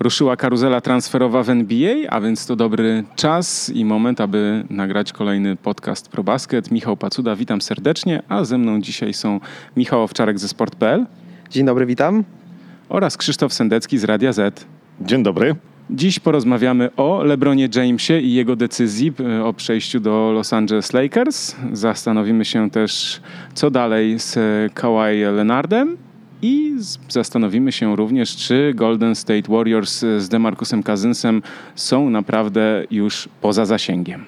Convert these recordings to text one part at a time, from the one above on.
Ruszyła karuzela transferowa w NBA, a więc to dobry czas i moment, aby nagrać kolejny podcast ProBasket. Michał Pacuda, witam serdecznie, a ze mną dzisiaj są Michał Owczarek ze Sport.pl. Dzień dobry, witam. Oraz Krzysztof Sendecki z Radia Z. Dzień dobry. Dziś porozmawiamy o LeBronie Jamesie i jego decyzji e, o przejściu do Los Angeles Lakers. Zastanowimy się też, co dalej z Kawhi Leonardem i zastanowimy się również, czy Golden State Warriors z DeMarcusem Cousinsem są naprawdę już poza zasięgiem.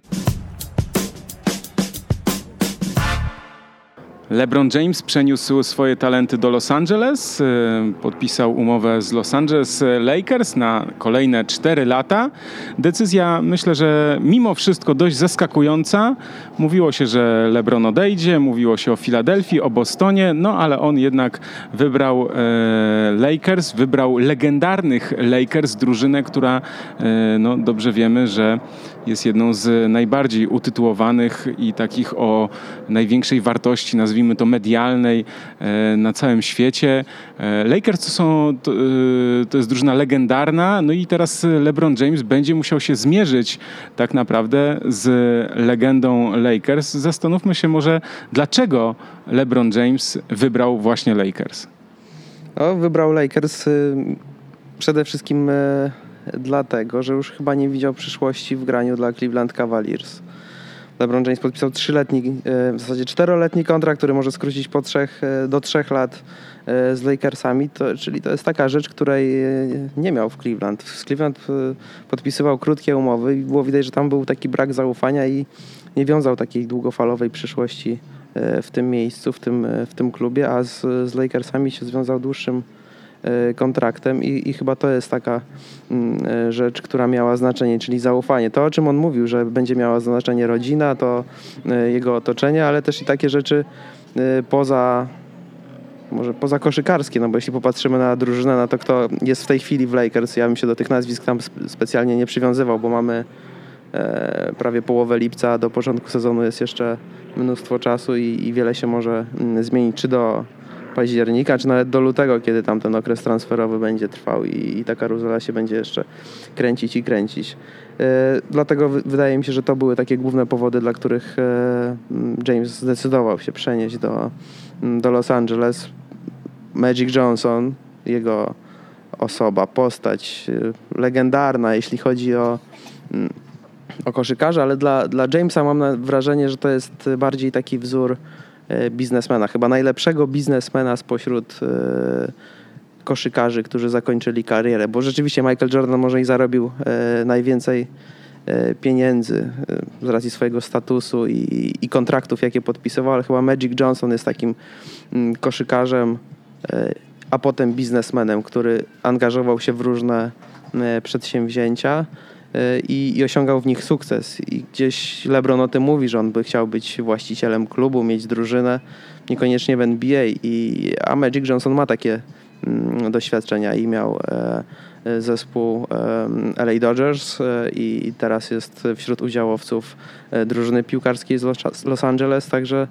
LeBron James przeniósł swoje talenty do Los Angeles, e, podpisał umowę z Los Angeles Lakers na kolejne 4 lata. Decyzja myślę, że mimo wszystko dość zaskakująca. Mówiło się, że LeBron odejdzie, mówiło się o Filadelfii, o Bostonie, no ale on jednak wybrał e, Lakers, wybrał legendarnych Lakers, drużynę, która e, no, dobrze wiemy, że jest jedną z najbardziej utytułowanych i takich o największej wartości, nazwijmy to medialnej, e, na całym świecie. E, Lakers to, są, to, e, to jest drużyna legendarna, no i teraz LeBron James będzie musiał się zmierzyć tak naprawdę z legendą Lakers. Zastanówmy się może, dlaczego LeBron James wybrał właśnie Lakers. No, wybrał Lakers y, przede wszystkim y, dlatego, że już chyba nie widział przyszłości w graniu dla Cleveland Cavaliers. LeBron James podpisał trzyletni, e, w zasadzie czteroletni kontrakt, który może skrócić po trzech, e, do trzech lat e, z Lakersami, to, czyli to jest taka rzecz, której nie miał w Cleveland. W Cleveland podpisywał krótkie umowy i było widać, że tam był taki brak zaufania i nie wiązał takiej długofalowej przyszłości w tym miejscu, w tym, w tym klubie, a z, z Lakersami się związał dłuższym kontraktem i, i chyba to jest taka mm, e, rzecz, która miała znaczenie, czyli zaufanie. To, o czym on mówił, że będzie miała znaczenie rodzina, to e, jego otoczenie, ale też i takie rzeczy poza może poza koszykarskie, no bo jeśli popatrzymy na drużynę, na to kto jest w tej chwili w Lakers, ja bym się do tych nazwisk tam specjalnie nie przywiązywał, bo mamy e, prawie połowę lipca, do początku sezonu jest jeszcze mnóstwo czasu i, i wiele się może mm, zmienić, czy do października, czy nawet do lutego, kiedy tam ten okres transferowy będzie trwał i, i ta karuzela się będzie jeszcze kręcić i kręcić. E, dlatego wydaje mi się, że to były takie główne powody, dla których e, James zdecydował się przenieść do, do Los Angeles. Magic Johnson, jego osoba, postać e, legendarna, jeśli chodzi o, o koszykarza, ale dla, dla Jamesa mam wrażenie, że to jest bardziej taki wzór biznesmena, chyba najlepszego biznesmena spośród e, koszykarzy, którzy zakończyli karierę, bo rzeczywiście Michael Jordan może i zarobił e, najwięcej pieniędzy z racji swojego statusu i, i kontraktów, jakie podpisywał, ale chyba Magic Johnson jest takim mm, koszykarzem, a potem biznesmenem, który angażował się w różne przedsięwzięcia i, i, osiągał w nich sukces. I gdzieś LeBron o tym mówi, że on by chciał być właścicielem klubu, mieć drużynę, niekoniecznie w NBA. I, a Magic Johnson ma takie mm, doświadczenia i miał e, zespół e, LA Dodgers e, i teraz jest wśród udziałowców e, drużyny piłkarskiej z Los, Los Angeles, także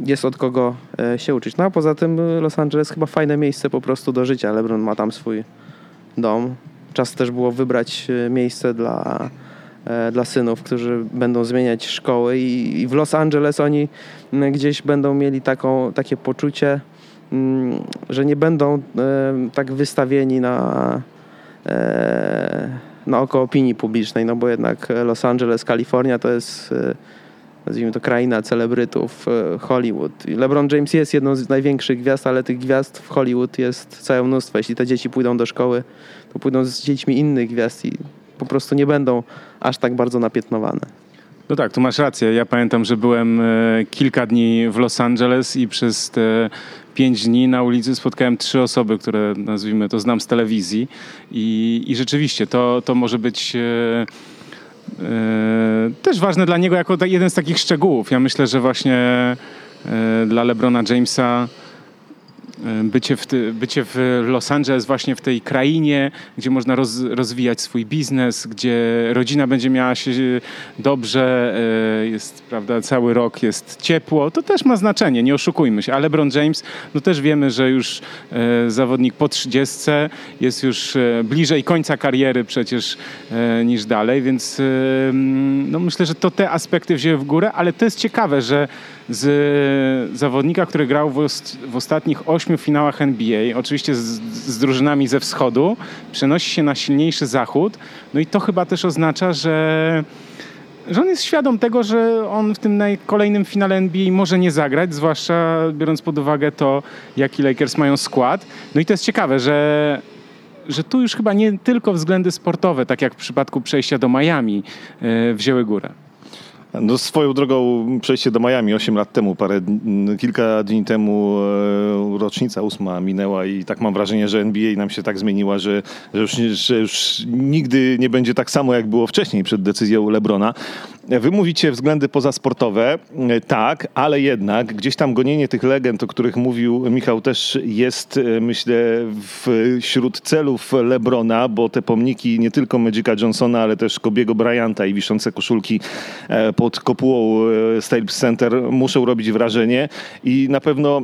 jest od kogo e, się uczyć. No a poza tym Los Angeles chyba fajne miejsce po prostu do życia. LeBron ma tam swój dom, Czas też było wybrać e, miejsce dla, e, dla synów, którzy będą zmieniać szkoły i, w Los Angeles oni gdzieś będą mieli taką, takie poczucie, że nie będą e, tak wystawieni na, na oko opinii publicznej, no bo jednak Los Angeles, Kalifornia to jest nazwijmy to kraina celebrytów Hollywood. LeBron James jest jedną z największych gwiazd, ale tych gwiazd w Hollywood jest całe mnóstwo. Jeśli te dzieci pójdą do szkoły, pójdą z dziećmi innych gwiazd i po prostu nie będą aż tak bardzo napiętnowane. No tak, tu masz rację. Ja pamiętam, że byłem e, kilka dni w Los Angeles i przez te pięć dni na ulicy spotkałem trzy osoby, które nazwijmy to znam z telewizji i, i rzeczywiście to, to może być e, e, też ważne dla niego jako jeden z takich szczegółów. Ja myślę, że właśnie dla LeBrona Jamesa bycie w, bycie w Los Angeles, właśnie w tej krainie, gdzie można roz, rozwijać swój biznes, gdzie rodzina będzie miała się dobrze, e, jest, prawda, cały rok jest ciepło, to też ma znaczenie, nie oszukujmy się. Ale LeBron James, no też wiemy, że już e, zawodnik po 30 jest już e, bliżej końca kariery przecież niż dalej, więc no myślę, że to te aspekty wzięły w górę, ale to jest ciekawe, że z zawodnika, który grał w, w ostatnich ośmiu finałach NBA, oczywiście z, z, drużynami ze wschodu, przenosi się na silniejszy zachód. No i to chyba też oznacza, że, że on jest świadom tego, że on w tym kolejnym finale NBA może nie zagrać, zwłaszcza biorąc pod uwagę to, jaki Lakers mają skład. No i to jest ciekawe, że że tu już chyba nie tylko względy sportowe, tak jak w przypadku przejścia do Miami, yy, wzięły górę. No swoją drogą przejście do Miami 8 lat temu, parę, kilka dni temu e, rocznica ósma minęła i tak mam wrażenie, że NBA nam się tak zmieniła, że, że, już, że już nigdy nie będzie tak samo, jak było wcześniej przed decyzją Lebrona. Wy mówicie względy pozasportowe, e, tak, ale jednak gdzieś tam gonienie tych legend, o których mówił Michał, też jest, e, myślę, wśród celów Lebrona, bo te pomniki nie tylko Magica Johnsona, ale też Kobiego Bryanta i wiszące koszulki pod kopułą Staples Center muszą robić wrażenie i na pewno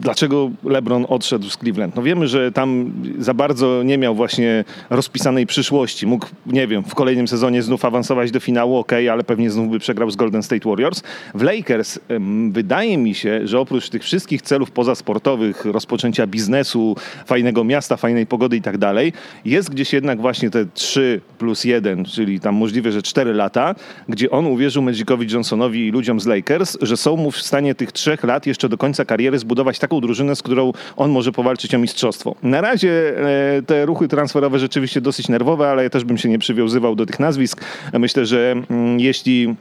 dlaczego LeBron odszedł z Cleveland. No wiemy, że tam za bardzo nie miał właśnie rozpisanej przyszłości. Mógł, nie wiem, w kolejnym sezonie znów awansować do finału, ok, ale pewnie znów by przegrał z Golden State Warriors. W Lakers wydaje mi się, że oprócz tych wszystkich celów pozasportowych, rozpoczęcia biznesu, fajnego miasta, fajnej pogody i tak dalej, jest gdzieś jednak właśnie te 3 plus 1, czyli tam możliwe, że 4 lata, gdzie on uwierzył Magicowi Johnsonowi i ludziom z Lakers, że są mu w stanie tych trzech lat jeszcze do końca kariery zbudować taką drużynę, z którą on może powalczyć o mistrzostwo. Na razie e, te ruchy transferowe rzeczywiście dosyć nerwowe, ale ja też bym się nie przywiązywał do tych nazwisk. Myślę, że mm, jeśli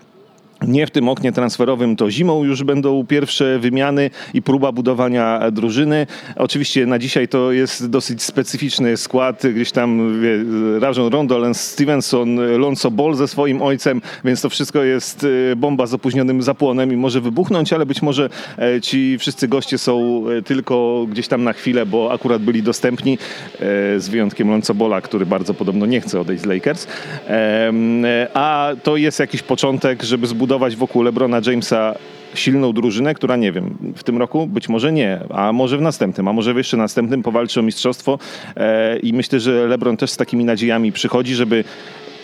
nie w tym oknie transferowym, to zimą już będą pierwsze wymiany i próba budowania drużyny. Oczywiście na dzisiaj to jest dosyć specyficzny skład. Gdzieś tam wie, Rajon Rondo, Stevenson, Lonzo Ball ze swoim ojcem, więc to wszystko jest e, bomba z opóźnionym zapłonem i może wybuchnąć, ale być może e, ci wszyscy goście są e, tylko gdzieś tam na chwilę, bo akurat byli dostępni, z wyjątkiem Lonzo Bola, który bardzo podobno nie chce odejść z Lakers. A to jest jakiś początek, żeby zbudować zbudować wokół LeBrona Jamesa silną drużynę, która nie wiem, w tym roku? Być może nie, a może w następnym, a może w jeszcze następnym powalczy o mistrzostwo. E, i myślę, że LeBron też z takimi nadziejami przychodzi, żeby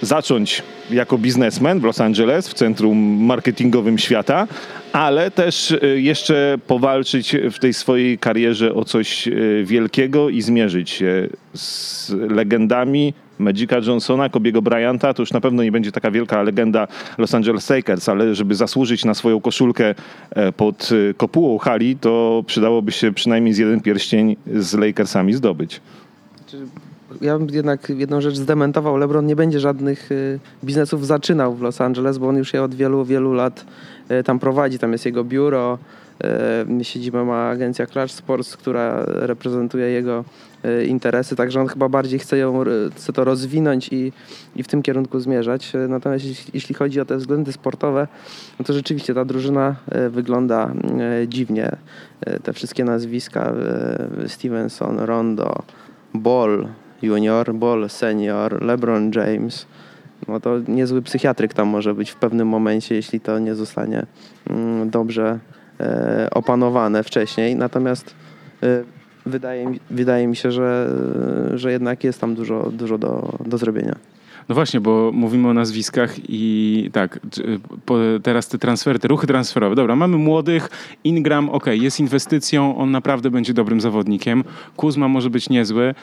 zacząć jako biznesmen w Los Angeles, w centrum marketingowym świata, ale też e, jeszcze powalczyć w tej swojej karierze o coś e, wielkiego i zmierzyć się z legendami Magica Johnsona, Kobiego Bryanta, to już na pewno nie będzie taka wielka legenda Los Angeles Lakers, ale żeby zasłużyć na swoją koszulkę e, pod e, kopułą hali, to przydałoby się przynajmniej z jeden pierścień z Lakersami zdobyć. Ja bym jednak jedną rzecz zdementował. LeBron nie będzie żadnych e, biznesów zaczynał w Los Angeles, bo on już je od wielu, wielu lat tam prowadzi. Tam jest jego biuro, siedzibę ma agencja Clutch Sports, która reprezentuje jego E, interesy, także on chyba bardziej chce, ją, chce to rozwinąć i, i w tym kierunku zmierzać. E, natomiast jeśli chodzi o te względy sportowe, no to rzeczywiście ta drużyna e, wygląda dziwnie. Te wszystkie nazwiska Stevenson, Rondo, Ball junior, Ball senior, LeBron James, no to niezły psychiatryk tam może być w pewnym momencie, jeśli to nie zostanie mm, dobrze opanowane wcześniej. Natomiast wydaje, mi, wydaje mi się, że, że jednak jest tam dużo, dużo do, do zrobienia. No właśnie, bo mówimy o nazwiskach i tak, teraz te transfery, te ruchy transferowe. Dobra, mamy młodych, Ingram, ok, jest inwestycją, on naprawdę będzie dobrym zawodnikiem. Kuzma może być niezły.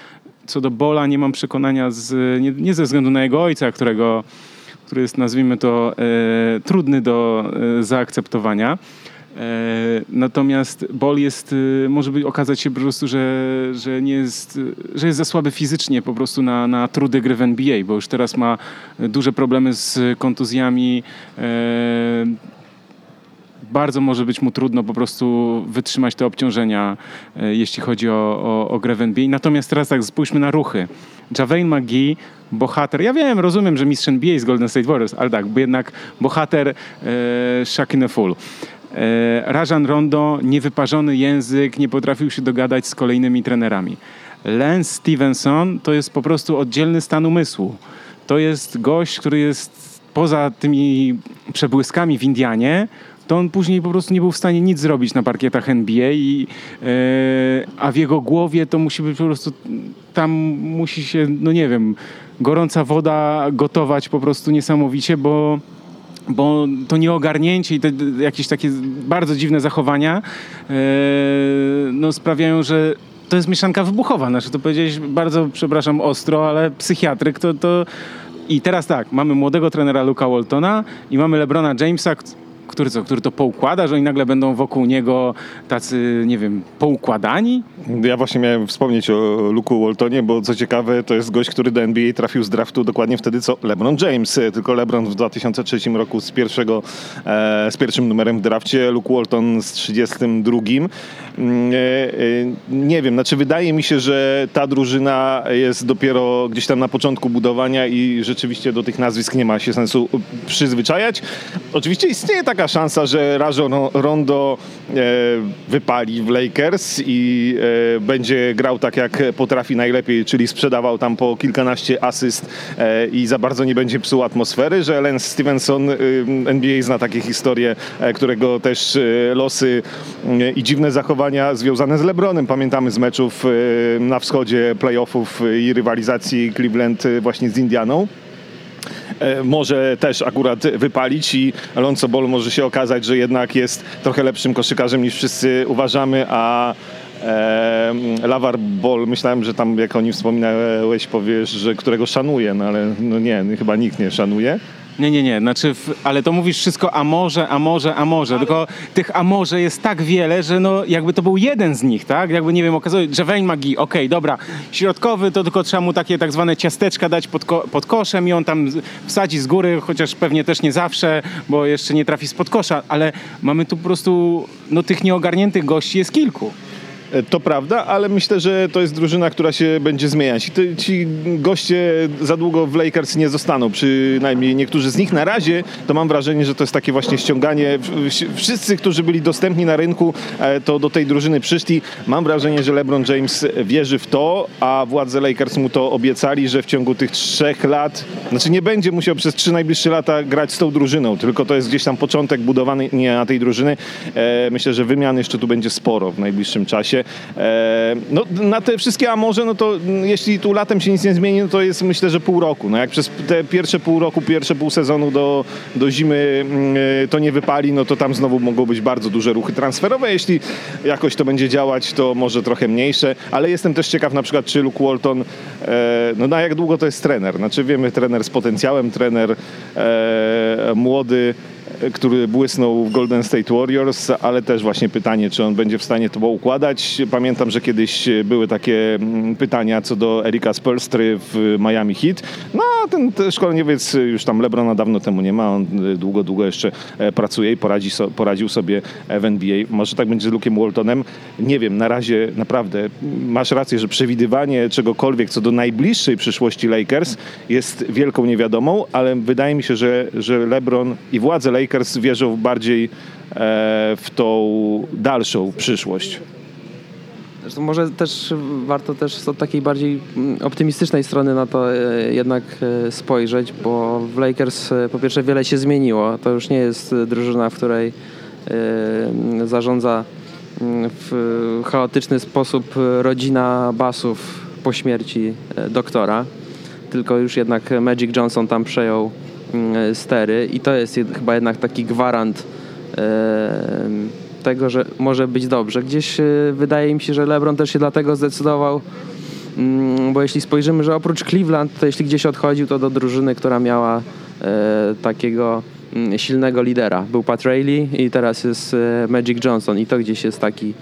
Co do Bola nie mam przekonania, z, nie, nie ze względu na jego ojca, którego, który jest, nazwijmy to, e, trudny do e, zaakceptowania E, natomiast Bol jest, e, może by okazać się po prostu, że, że, nie jest, że jest za słaby fizycznie po prostu na, na trudy gry w NBA, bo już teraz ma duże problemy z kontuzjami. E, bardzo może być mu trudno po prostu wytrzymać te obciążenia, jeśli chodzi o, o, o grę w NBA. Natomiast teraz tak, spójrzmy na ruchy. Javein McGee, bohater, ja wiem, rozumiem, że mistrz NBA z Golden State Warriors, ale tak, jednak bohater e, Shaq in Full. Rajan Rondo, niewyparzony język, nie potrafił się dogadać z kolejnymi trenerami. Lance Stevenson to jest po prostu oddzielny stan umysłu. To jest gość, który jest poza tymi przebłyskami w Indianie, to on później po prostu nie był w stanie nic zrobić na parkietach NBA, i, yy, a w jego głowie to musi być po prostu, tam musi się, no nie wiem, gorąca woda gotować po prostu niesamowicie, bo bo to nieogarnięcie i te jakieś takie bardzo dziwne zachowania yy, no sprawiają, że to jest mieszanka wybuchowa. Znaczy, to powiedziałeś bardzo, przepraszam, ostro, ale psychiatryk to, to... I teraz tak, mamy młodego trenera Luka Waltona i mamy LeBrona Jamesa, który, co, który to poukłada, że oni nagle będą wokół niego tacy, nie wiem, poukładani? Ja właśnie miałem wspomnieć o Luku Waltonie, bo co ciekawe, to jest gość, który do NBA trafił z draftu dokładnie wtedy co LeBron James. Tylko LeBron w 2003 roku z, pierwszego, e, z pierwszym numerem w drafcie, Luke Walton z 32. Mm, e, e, nie wiem, znaczy wydaje mi się, że ta drużyna jest dopiero gdzieś tam na początku budowania i rzeczywiście do tych nazwisk nie ma się sensu przyzwyczajać. Oczywiście istnieje taka szansa, że Rajon Rondo e, wypali w Lakers i będzie grał tak jak potrafi najlepiej, czyli sprzedawał tam po kilkanaście asyst i za bardzo nie będzie psuł atmosfery, że Lance Stevenson, NBA zna takie historie, którego też losy i dziwne zachowania związane z LeBronem. Pamiętamy z meczów na wschodzie playoffów i rywalizacji Cleveland właśnie z Indianą e, może też akurat wypalić i Alonso Ball może się okazać, że jednak jest trochę lepszym koszykarzem niż wszyscy uważamy, a e, Lawar Ball, myślałem, że tam jak o nim wspominałeś powiesz, że którego szanuje, no ale no nie, chyba nikt nie szanuje. Nie, nie, nie, znaczy, w, ale to mówisz wszystko a może, a może, a może, ale... tylko tych a może jest tak wiele, że no jakby to był jeden z nich, tak? Jakby, nie wiem, okazuje, Javelin Magi, okej, okay, dobra, środkowy to tylko trzeba mu takie tak zwane ciasteczka dać pod, ko pod koszem i on tam wsadzi z góry, chociaż pewnie też nie zawsze, bo jeszcze nie trafi spod kosza, ale mamy tu po prostu, no tych nieogarniętych gości jest kilku. To prawda, ale myślę, że to jest drużyna, która się będzie zmieniać. I ci goście za długo w Lakers nie zostaną, przynajmniej niektórzy z nich. Na razie to mam wrażenie, że to jest takie właśnie ściąganie. Wszyscy, którzy byli dostępni na rynku, e, to do tej drużyny przyszli. Mam wrażenie, że LeBron James wierzy w to, a władze Lakers mu to obiecali, że w ciągu tych trzech lat, znaczy nie będzie musiał przez trzy najbliższe lata grać z tą drużyną, tylko to jest gdzieś tam początek na tej drużyny. E, myślę, że wymian jeszcze tu będzie sporo w najbliższym czasie. E, no, na te wszystkie Amorze, no to jeśli tu latem się nic nie zmieni, no to jest myślę, że pół roku. No jak przez te pierwsze pół roku, pierwsze pół sezonu do, do zimy mm, e, to nie wypali, no to tam znowu mogą być bardzo duże ruchy transferowe. Jeśli jakoś to będzie działać, to może trochę mniejsze, ale jestem też ciekaw na przykład, czy Luke Walton, e, no na jak długo to jest trener? Znaczy wiemy, trener z potencjałem, trener młody, który błysnął w Golden State Warriors, ale też właśnie pytanie, czy on będzie w stanie to układać. Pamiętam, że kiedyś były takie mm, pytania co do Erika Spolstry w Miami Heat. No, ten, ten szkoleniowiec już tam Lebrona dawno temu nie ma, on długo, długo jeszcze e, pracuje i poradzi poradził sobie w NBA. Może tak będzie z Luke'em Waltonem. Nie wiem, na razie naprawdę masz rację, że przewidywanie czegokolwiek co do najbliższej przyszłości Lakers jest wielką niewiadomą, ale wydaje mi się, że, że LeBron i władze Lakers wierzą bardziej e, w tą dalszą przyszłość. Zresztą może też warto też od takiej bardziej mm, optymistycznej strony na to e, jednak e, spojrzeć, bo w Lakers po pierwsze wiele się zmieniło. To już nie jest drużyna, w której zarządza mm, w chaotyczny sposób rodzina basów po śmierci doktora, tylko już jednak Magic Johnson tam przejął stery i to jest chyba jednak taki gwarant tego, że może być dobrze. Gdzieś e, wydaje mi się, że LeBron też się dlatego zdecydował, mm, bo jeśli spojrzymy, że oprócz Cleveland, to jeśli gdzieś odchodził, to do drużyny, która miała e, takiego mm, silnego lidera. Był Pat Riley i teraz jest e, Magic Johnson i to gdzieś jest taki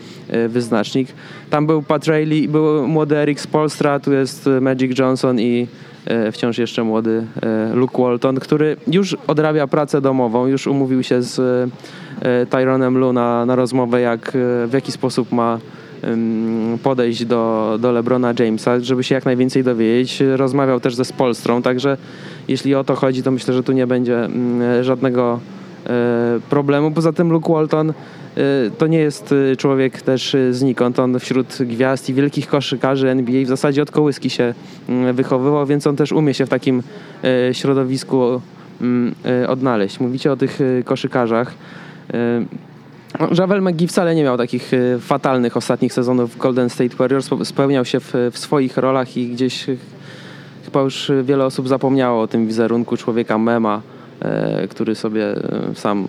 wyznacznik. Tam był Pat Riley, był młody Eric Spolstra, tu jest Magic Johnson i E, wciąż jeszcze młody e, Luke Walton, który już odrabia pracę domową, już umówił się z e, Tyronem Lu na, na rozmowę, jak, w jaki sposób ma podejść do, do LeBrona Jamesa, żeby się jak najwięcej dowiedzieć. Rozmawiał też ze Spolstrą, także jeśli o to chodzi, to myślę, że tu nie będzie żadnego problemu. Poza tym Luke Walton to nie jest człowiek też znikąd. On wśród gwiazd i wielkich koszykarzy NBA w zasadzie od kołyski się mm, wychowywał, więc on też umie się w takim środowisku mm, odnaleźć. Mówicie o tych koszykarzach. No, Javel McGee wcale nie miał takich fatalnych ostatnich sezonów w Golden State Warriors. Spełniał się w, w swoich rolach i gdzieś chyba już wiele osób zapomniało o tym wizerunku człowieka mema, e, który sobie e, sam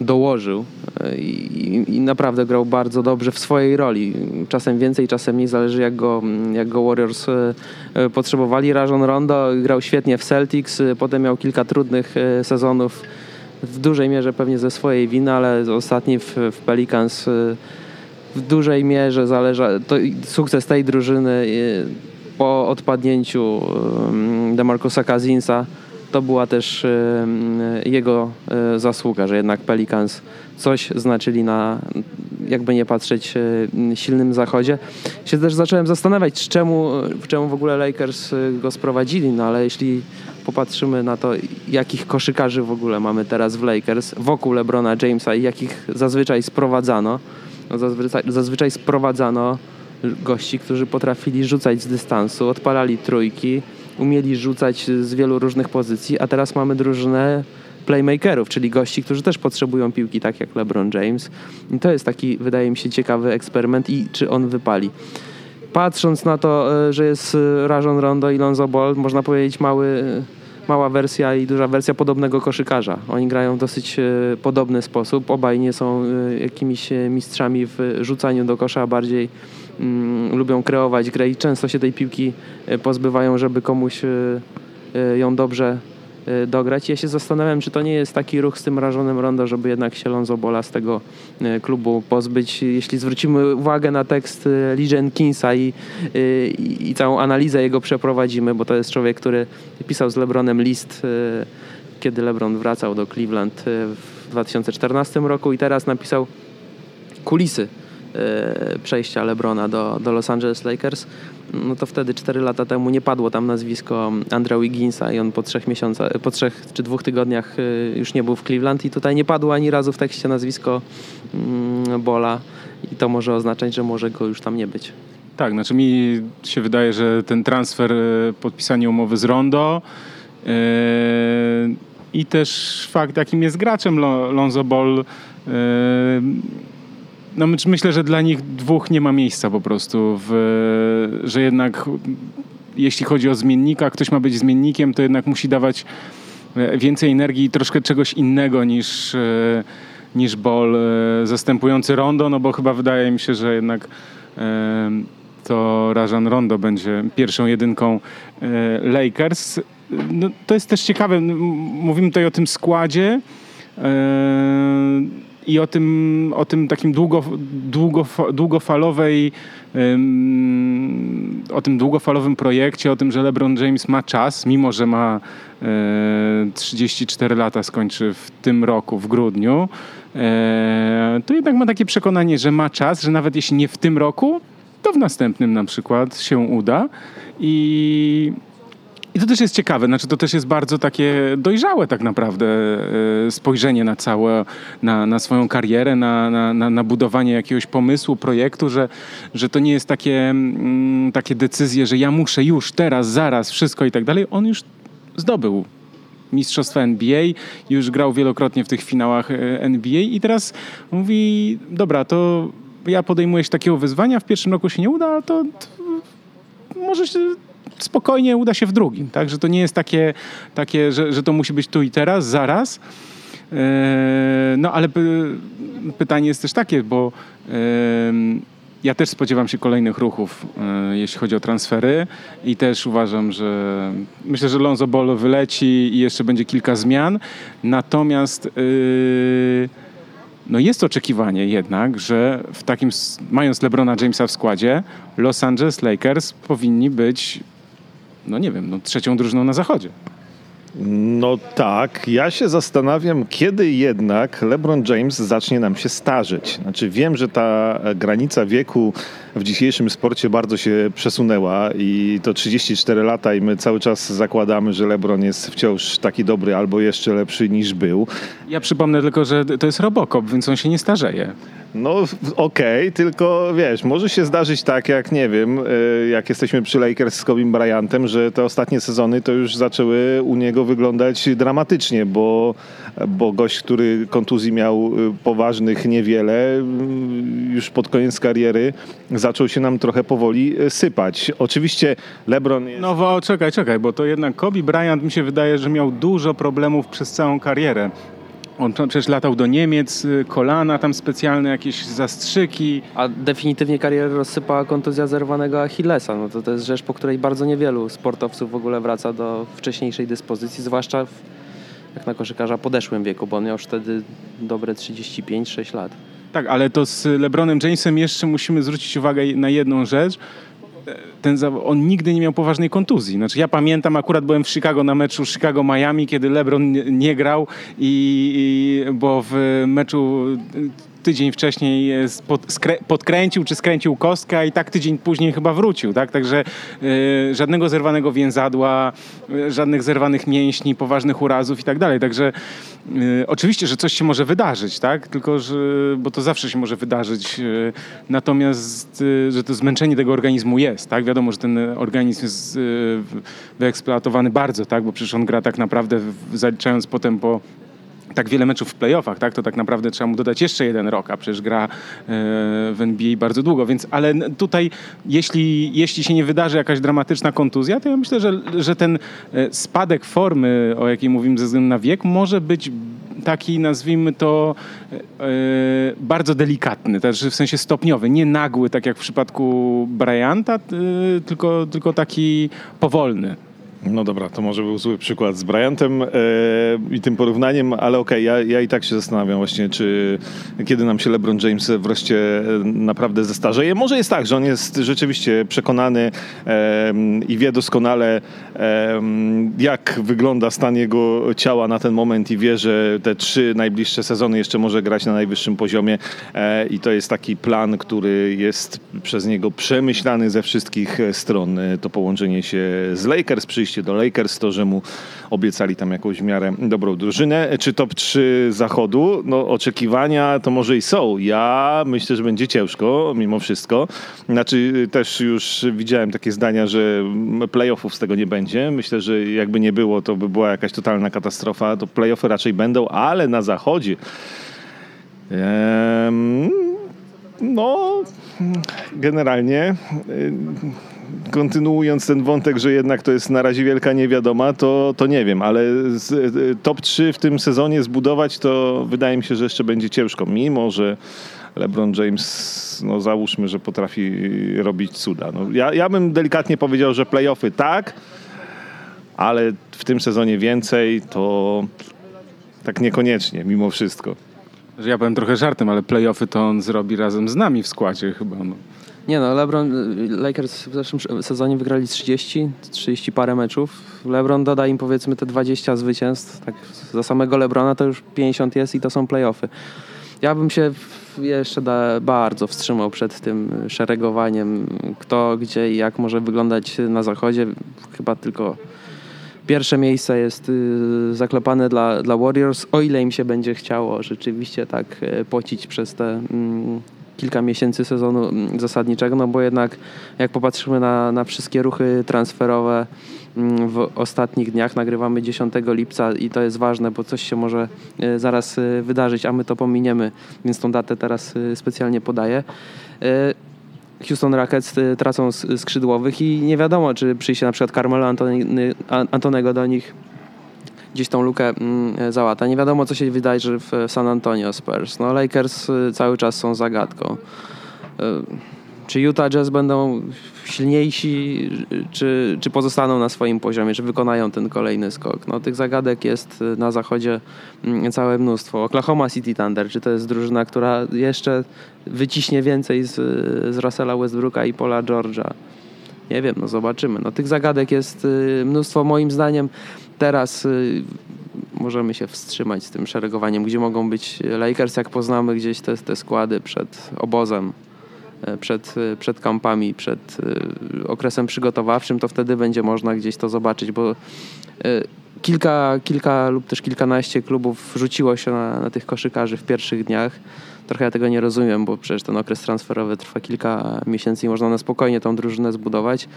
dołożył e, I, i, naprawdę grał bardzo dobrze w swojej roli. Czasem więcej, czasem mniej, zależy jak go, jak go Warriors potrzebowali. Rajon Rondo grał świetnie w Celtics, potem miał kilka trudnych sezonów w dużej mierze pewnie ze swojej winy, ale ostatni w, w Pelicans w dużej mierze zależa, to sukces tej drużyny po odpadnięciu Demarcusa Kazinsa to była też jego zasługa, że jednak Pelicans coś znaczyli na, jakby nie patrzeć, silnym zachodzie. Się też zacząłem zastanawiać, czemu, czemu w ogóle Lakers go sprowadzili, no ale jeśli popatrzymy na to, jakich koszykarzy w ogóle mamy teraz w Lakers wokół LeBrona Jamesa i jakich zazwyczaj sprowadzano, no zazwyczaj, zazwyczaj sprowadzano gości, którzy potrafili rzucać z dystansu, odpalali trójki, umieli rzucać z wielu różnych pozycji, a teraz mamy drużynę playmakerów, czyli gości, którzy też potrzebują piłki, tak jak LeBron James. I to jest taki, wydaje mi się, ciekawy eksperyment i czy on wypali. Patrząc na to, e, że jest e, Rajon Rondo i Lonzo Ball, można powiedzieć mały mała wersja i duża wersja podobnego koszykarza. Oni grają w dosyć e, podobny sposób. Obaj nie są e, jakimiś e, mistrzami w rzucaniu do kosza, a bardziej lubią kreować grę i często się tej piłki pozbywają, żeby komuś ją dobrze dograć. Ja się zastanawiam, czy to nie jest taki ruch z tym rażonym rondo, żeby jednak się Lonzo Bola z tego klubu pozbyć. Jeśli zwrócimy uwagę na tekst Lee Jenkinsa i, i, i całą analizę jego przeprowadzimy, bo to jest człowiek, który pisał z LeBronem list, kiedy LeBron wracał do Cleveland w 2014 roku i teraz napisał kulisy przejścia LeBrona do, do Los Angeles Lakers no to wtedy 4 lata temu nie padło tam nazwisko Andrew Wigginsa i on po trzech miesiącach, po trzech czy dwóch tygodniach y, już nie był w Cleveland i tutaj nie padło ani razu w tekście nazwisko mm, Bola i to może oznaczać, że może go już tam nie być. Tak, znaczy mi się wydaje, że ten transfer, y, podpisanie umowy z Rondo yy, i też fakt, jakim jest graczem Lonzo Ball yy, no myślę, że dla nich dwóch nie ma miejsca po prostu, w, że jednak jeśli chodzi o zmiennika, ktoś ma być zmiennikiem, to jednak musi dawać e, więcej energii i troszkę czegoś innego niż, e, niż Ball e, zastępujący Rondo, no bo chyba wydaje mi się, że jednak to Rajan Rondo będzie pierwszą jedynką Lakers. No, to jest też ciekawe, mówimy tutaj o tym składzie i o tym, o tym takim długo, długo, długofalowej o tym długofalowym projekcie, o tym, że LeBron James ma czas, mimo że ma 34 e, lata, skończy w tym roku, w grudniu, e, to jednak ma takie przekonanie, że ma czas, że nawet jeśli nie w tym roku, to w następnym na przykład się uda. I i to też jest ciekawe, znaczy to też jest bardzo takie dojrzałe tak naprawdę e, spojrzenie na całe, na, na swoją karierę, na, na, na budowanie jakiegoś pomysłu, projektu, że, że to nie jest takie, mm, takie decyzje, że ja muszę już, teraz, zaraz, wszystko i tak dalej. On już zdobył Mistrzostwa NBA, już grał wielokrotnie w tych finałach e, NBA i teraz mówi, dobra, to ja podejmuję się takiego wyzwania, w pierwszym roku się nie uda, to, to może się spokojnie uda się w drugim. Tak? Że to nie jest takie, takie że, że to musi być tu i teraz, zaraz. E, no ale pytanie jest też takie, bo ja też spodziewam się kolejnych ruchów, e, jeśli chodzi o transfery i też uważam, że myślę, że Lonzo Ball wyleci i jeszcze będzie kilka zmian. Natomiast e, no jest oczekiwanie jednak, że w takim, mając LeBrona Jamesa w składzie, Los Angeles Lakers powinni być no nie wiem, no, trzecią drużyną na zachodzie. No tak, ja się zastanawiam, kiedy jednak LeBron James zacznie nam się starzeć. Znaczy wiem, że ta granica wieku w dzisiejszym sporcie bardzo się przesunęła i to 34 lata i my cały czas zakładamy, że LeBron jest wciąż taki dobry albo jeszcze lepszy niż był. Ja przypomnę tylko, że to jest Robocop, więc on się nie starzeje. No okej, okay, tylko wiesz, może się zdarzyć tak, jak nie wiem, y, jak jesteśmy przy Lakers z Kobe Bryantem, że te ostatnie sezony to już zaczęły u niego wyglądać dramatycznie, bo, bo gość, który kontuzji miał y, poważnych niewiele, y, już pod koniec kariery zaczął się nam trochę powoli sypać. Oczywiście LeBron jest... No bo czekaj, czekaj, bo to jednak Kobe Bryant mi się wydaje, że miał dużo problemów przez całą karierę. On przecież latał do Niemiec, y, kolana tam specjalne, jakieś zastrzyki. A definitywnie karierę rozsypała kontuzja zerwanego Achillesa. No to, to jest rzecz, po której bardzo niewielu sportowców w ogóle wraca do wcześniejszej dyspozycji, zwłaszcza w, jak na koszykarza podeszłym wieku, bo on miał już wtedy dobre 35-6 lat. Tak, ale to z LeBronem Jamesem jeszcze musimy zwrócić uwagę na jedną rzecz, ten, on nigdy nie miał poważnej kontuzji. Znaczy ja pamiętam, akurat byłem w Chicago na meczu Chicago-Miami, kiedy LeBron nie, nie grał i, i, bo w meczu tydzień wcześniej podkręcił czy skręcił kostkę i tak tydzień później chyba wrócił, tak? Także y, żadnego zerwanego więzadła, y, żadnych zerwanych mięśni, poważnych urazów i tak dalej. Także oczywiście, że coś się może wydarzyć, tak? Tylko, że, bo to zawsze się może wydarzyć. natomiast, że to zmęczenie tego organizmu jest, tak? Wiadomo, że ten organizm jest wyeksploatowany bardzo, tak? Bo przecież on gra tak naprawdę, zaliczając potem po tak wiele meczów w playoffach, tak, to tak naprawdę trzeba mu dodać jeszcze jeden rok, a przecież gra e, w NBA bardzo długo, więc ale tutaj jeśli, jeśli się nie wydarzy jakaś dramatyczna kontuzja, to ja myślę, że, że ten e, spadek formy, o jakiej mówimy ze względu na wiek, może być taki, nazwijmy to, e, bardzo delikatny, też w sensie stopniowy, nie nagły, tak jak w przypadku Bryanta, tylko, tylko taki powolny. No dobra, to może był zły przykład z Bryantem e, i tym porównaniem, ale okej, okay, ja, ja i tak się zastanawiam właśnie, czy kiedy nam się LeBron James wreszcie e, naprawdę zestarzeje. Może jest tak, że on jest rzeczywiście przekonany e, i wie doskonale, e, jak wygląda stan jego ciała na ten moment i wie, że te trzy najbliższe sezony jeszcze może grać na najwyższym poziomie e, i to jest taki plan, który jest przez niego przemyślany ze wszystkich stron. To połączenie się z Lakers przyjście do Lakers, to, że mu obiecali tam jakąś w miarę dobrą drużynę. Czy top 3 zachodu? No oczekiwania to może i są. Ja myślę, że będzie ciężko mimo wszystko. Znaczy też już widziałem takie zdania, że playoffów z tego nie będzie. Myślę, że jakby nie było, to by była jakaś totalna katastrofa. To playoffy raczej będą, ale na zachodzie no generalnie kontynuując ten wątek, że jednak to jest na razie wielka niewiadoma, to, to nie wiem, ale z, e, top 3 w tym sezonie zbudować to wydaje mi się, że jeszcze będzie ciężko, mimo że LeBron James, no załóżmy, że potrafi robić cuda. No, ja, ja bym delikatnie powiedział, że playoffy tak, ale w tym sezonie więcej to tak niekoniecznie, mimo wszystko. Ja powiem trochę żartem, ale playoffy to on zrobi razem z nami w składzie chyba. No. Nie no, LeBron, Lakers w zeszłym sezonie wygrali 30, 30 parę meczów. LeBron doda im powiedzmy te 20 zwycięstw. Tak, za samego LeBrona to już 50 jest i to są playoffy. Ja bym się jeszcze da, bardzo wstrzymał przed tym szeregowaniem, kto, gdzie i jak może wyglądać na zachodzie. Chyba tylko pierwsze miejsce jest y, zaklepane dla, dla Warriors, o ile im się będzie chciało rzeczywiście tak y, pocić przez te mm, kilka miesięcy sezonu mm, zasadniczego, no bo jednak jak popatrzymy na, na wszystkie ruchy transferowe mm, w ostatnich dniach, nagrywamy 10 lipca i to jest ważne, bo coś się może e, zaraz e, wydarzyć, a my to pominiemy, więc tą datę teraz e, specjalnie podaję. Houston Rockets tracą skrzydłowych i nie wiadomo, czy przyjdzie na przykład Carmelo Antonego do nich gdzieś tą lukę mm, załata. Nie wiadomo, co się wydarzy w San Antonio Spurs. No, Lakers y, cały czas są zagadką. Y, czy Utah Jazz będą silniejsi, czy, czy pozostaną na swoim poziomie, czy wykonają ten kolejny skok? No, tych zagadek jest na zachodzie mm, całe mnóstwo. Oklahoma City Thunder, czy to jest drużyna, która jeszcze wyciśnie więcej z, z Russella Westbrooka i Paula George'a? Nie wiem, no zobaczymy. No, tych zagadek jest y, mnóstwo. Moim zdaniem teraz y, możemy się wstrzymać z tym szeregowaniem, gdzie mogą być Lakers, jak poznamy gdzieś te, te składy przed obozem, e, przed, e, przed kampami, przed e, okresem przygotowawczym, to wtedy będzie można gdzieś to zobaczyć, bo kilka, kilka lub też kilkanaście klubów rzuciło się na, na tych koszykarzy w pierwszych dniach trochę ja tego nie rozumiem, bo przecież ten okres transferowy trwa kilka miesięcy i można na spokojnie tą drużynę zbudować.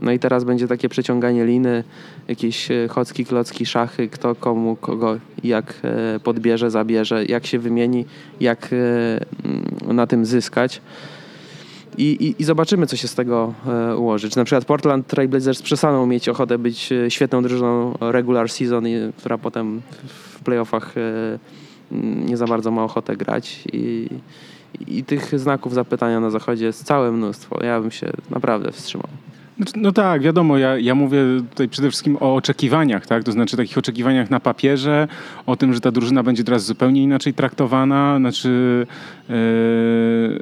No i teraz będzie takie przeciąganie liny, jakieś e, chocki, klocki, szachy, kto komu, kogo jak e, podbierze, zabierze, jak się wymieni, jak e, mm, na tym zyskać. I, i, I, zobaczymy, co się z tego e, ułoży. Czy na przykład Portland Trailblazers przestaną mieć ochotę być świetną drużyną regular season, która potem w playoffach e, nie za bardzo ma ochotę grać i, i tych znaków zapytania na zachodzie jest całe mnóstwo. Ja bym się naprawdę wstrzymał. Znaczy, no tak, wiadomo, ja, ja mówię tutaj przede wszystkim o oczekiwaniach, tak? To znaczy takich oczekiwaniach na papierze, o tym, że ta drużyna będzie teraz zupełnie inaczej traktowana, znaczy, yy,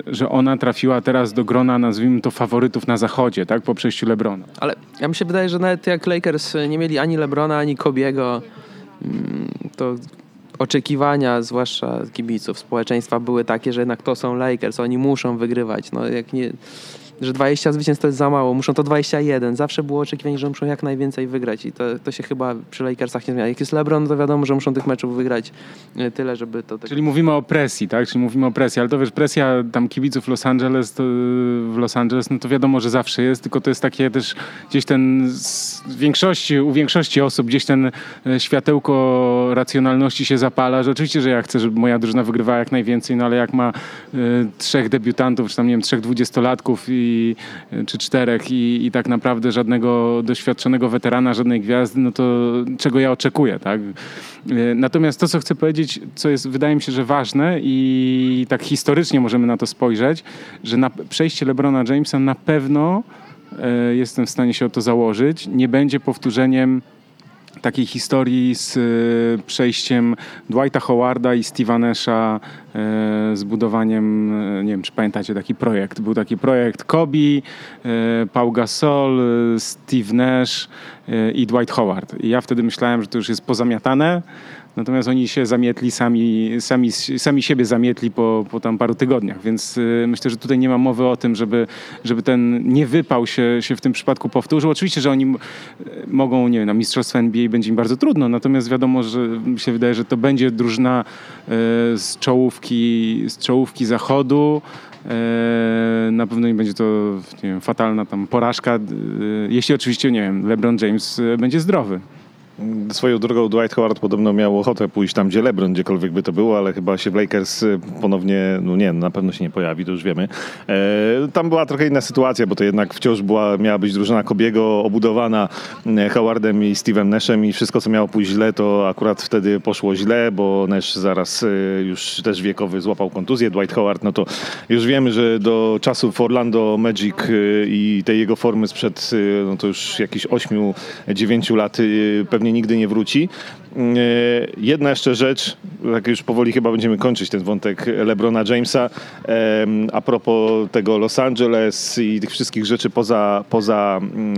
że ona trafiła teraz do grona, nazwijmy to, faworytów na zachodzie, tak? Po przejściu Lebrona. Ale ja mi się wydaje, że nawet jak Lakers nie mieli ani Lebrona, ani Kobiego, mm, to oczekiwania, zwłaszcza kibiców, społeczeństwa były takie, że jednak to są Lakers, oni muszą wygrywać. No, jak nie, że 20 zwycięstw to jest za mało, muszą to 21. Zawsze było oczekiwanie, że muszą jak najwięcej wygrać i to, to się chyba przy Lakersach nie zmienia. Jak jest LeBron, to wiadomo, że muszą tych meczów wygrać e, tyle, żeby to... Tak... Czyli mówimy o presji, tak? Czyli mówimy o presji, ale to wiesz, presja tam kibiców Los Angeles, to, w Los Angeles, no to wiadomo, że zawsze jest, tylko to jest takie też gdzieś ten większości, u większości osób gdzieś ten e, światełko racjonalności się zapala, że oczywiście, że ja chcę, żeby moja drużyna wygrywała jak najwięcej, no ale jak ma y, trzech debiutantów, czy tam nie wiem, trzech dwudziestolatków i czy czterech i, i tak naprawdę żadnego doświadczonego weterana, żadnej gwiazdy, no to czego ja oczekuję, tak? Natomiast to, co chcę powiedzieć, co jest, wydaje mi się, że ważne i tak historycznie możemy na to spojrzeć, że na przejście LeBrona Jamesa na pewno e, jestem w stanie się o to założyć, nie będzie powtórzeniem takiej historii z e, przejściem Dwighta Howarda i Steve'a Nasha e, z budowaniem, e, nie wiem czy pamiętacie taki projekt, był taki projekt Kobe, Paul Gasol, Steve Nash i Dwight Howard. I ja wtedy myślałem, że to już jest pozamiatane, Natomiast oni się zamietli, sami, sami, sami siebie zamietli po, po tam paru tygodniach, więc y, myślę, że tutaj nie ma mowy o tym, żeby, żeby ten niewypał się, się w tym przypadku powtórzył. Oczywiście, że oni mogą, nie wiem, na Mistrzostwo NBA będzie im bardzo trudno, natomiast wiadomo, że mi się wydaje, że to będzie drużyna y, z czołówki, z czołówki zachodu, y, na pewno nie będzie to nie wiem, fatalna tam porażka, jeśli oczywiście, nie wiem, LeBron James będzie zdrowy. Swoją drogą Dwight Howard podobno miał ochotę pójść tam, gdzie LeBron, gdziekolwiek by to było, ale chyba się w Lakers y, ponownie, no nie, na pewno się nie pojawi, to już wiemy. E, tam była trochę inna sytuacja, bo to jednak wciąż była, miała być drużyna Kobiego obudowana e, Howardem i Steve'em Nashem i wszystko, co miało pójść źle, to akurat wtedy poszło źle, bo Nash zaraz y, już też wiekowy złapał kontuzję. Dwight Howard, no to już wiemy, że do czasów Orlando Magic y, i tej jego formy sprzed, no to już jakieś 8-9 lat pewnie pewnie nigdy nie wróci. Mm, e, jedna jeszcze rzecz, tak już powoli chyba będziemy kończyć ten wątek LeBrona Jamesa. A propos tego Los Angeles i tych wszystkich rzeczy poza, poza mm,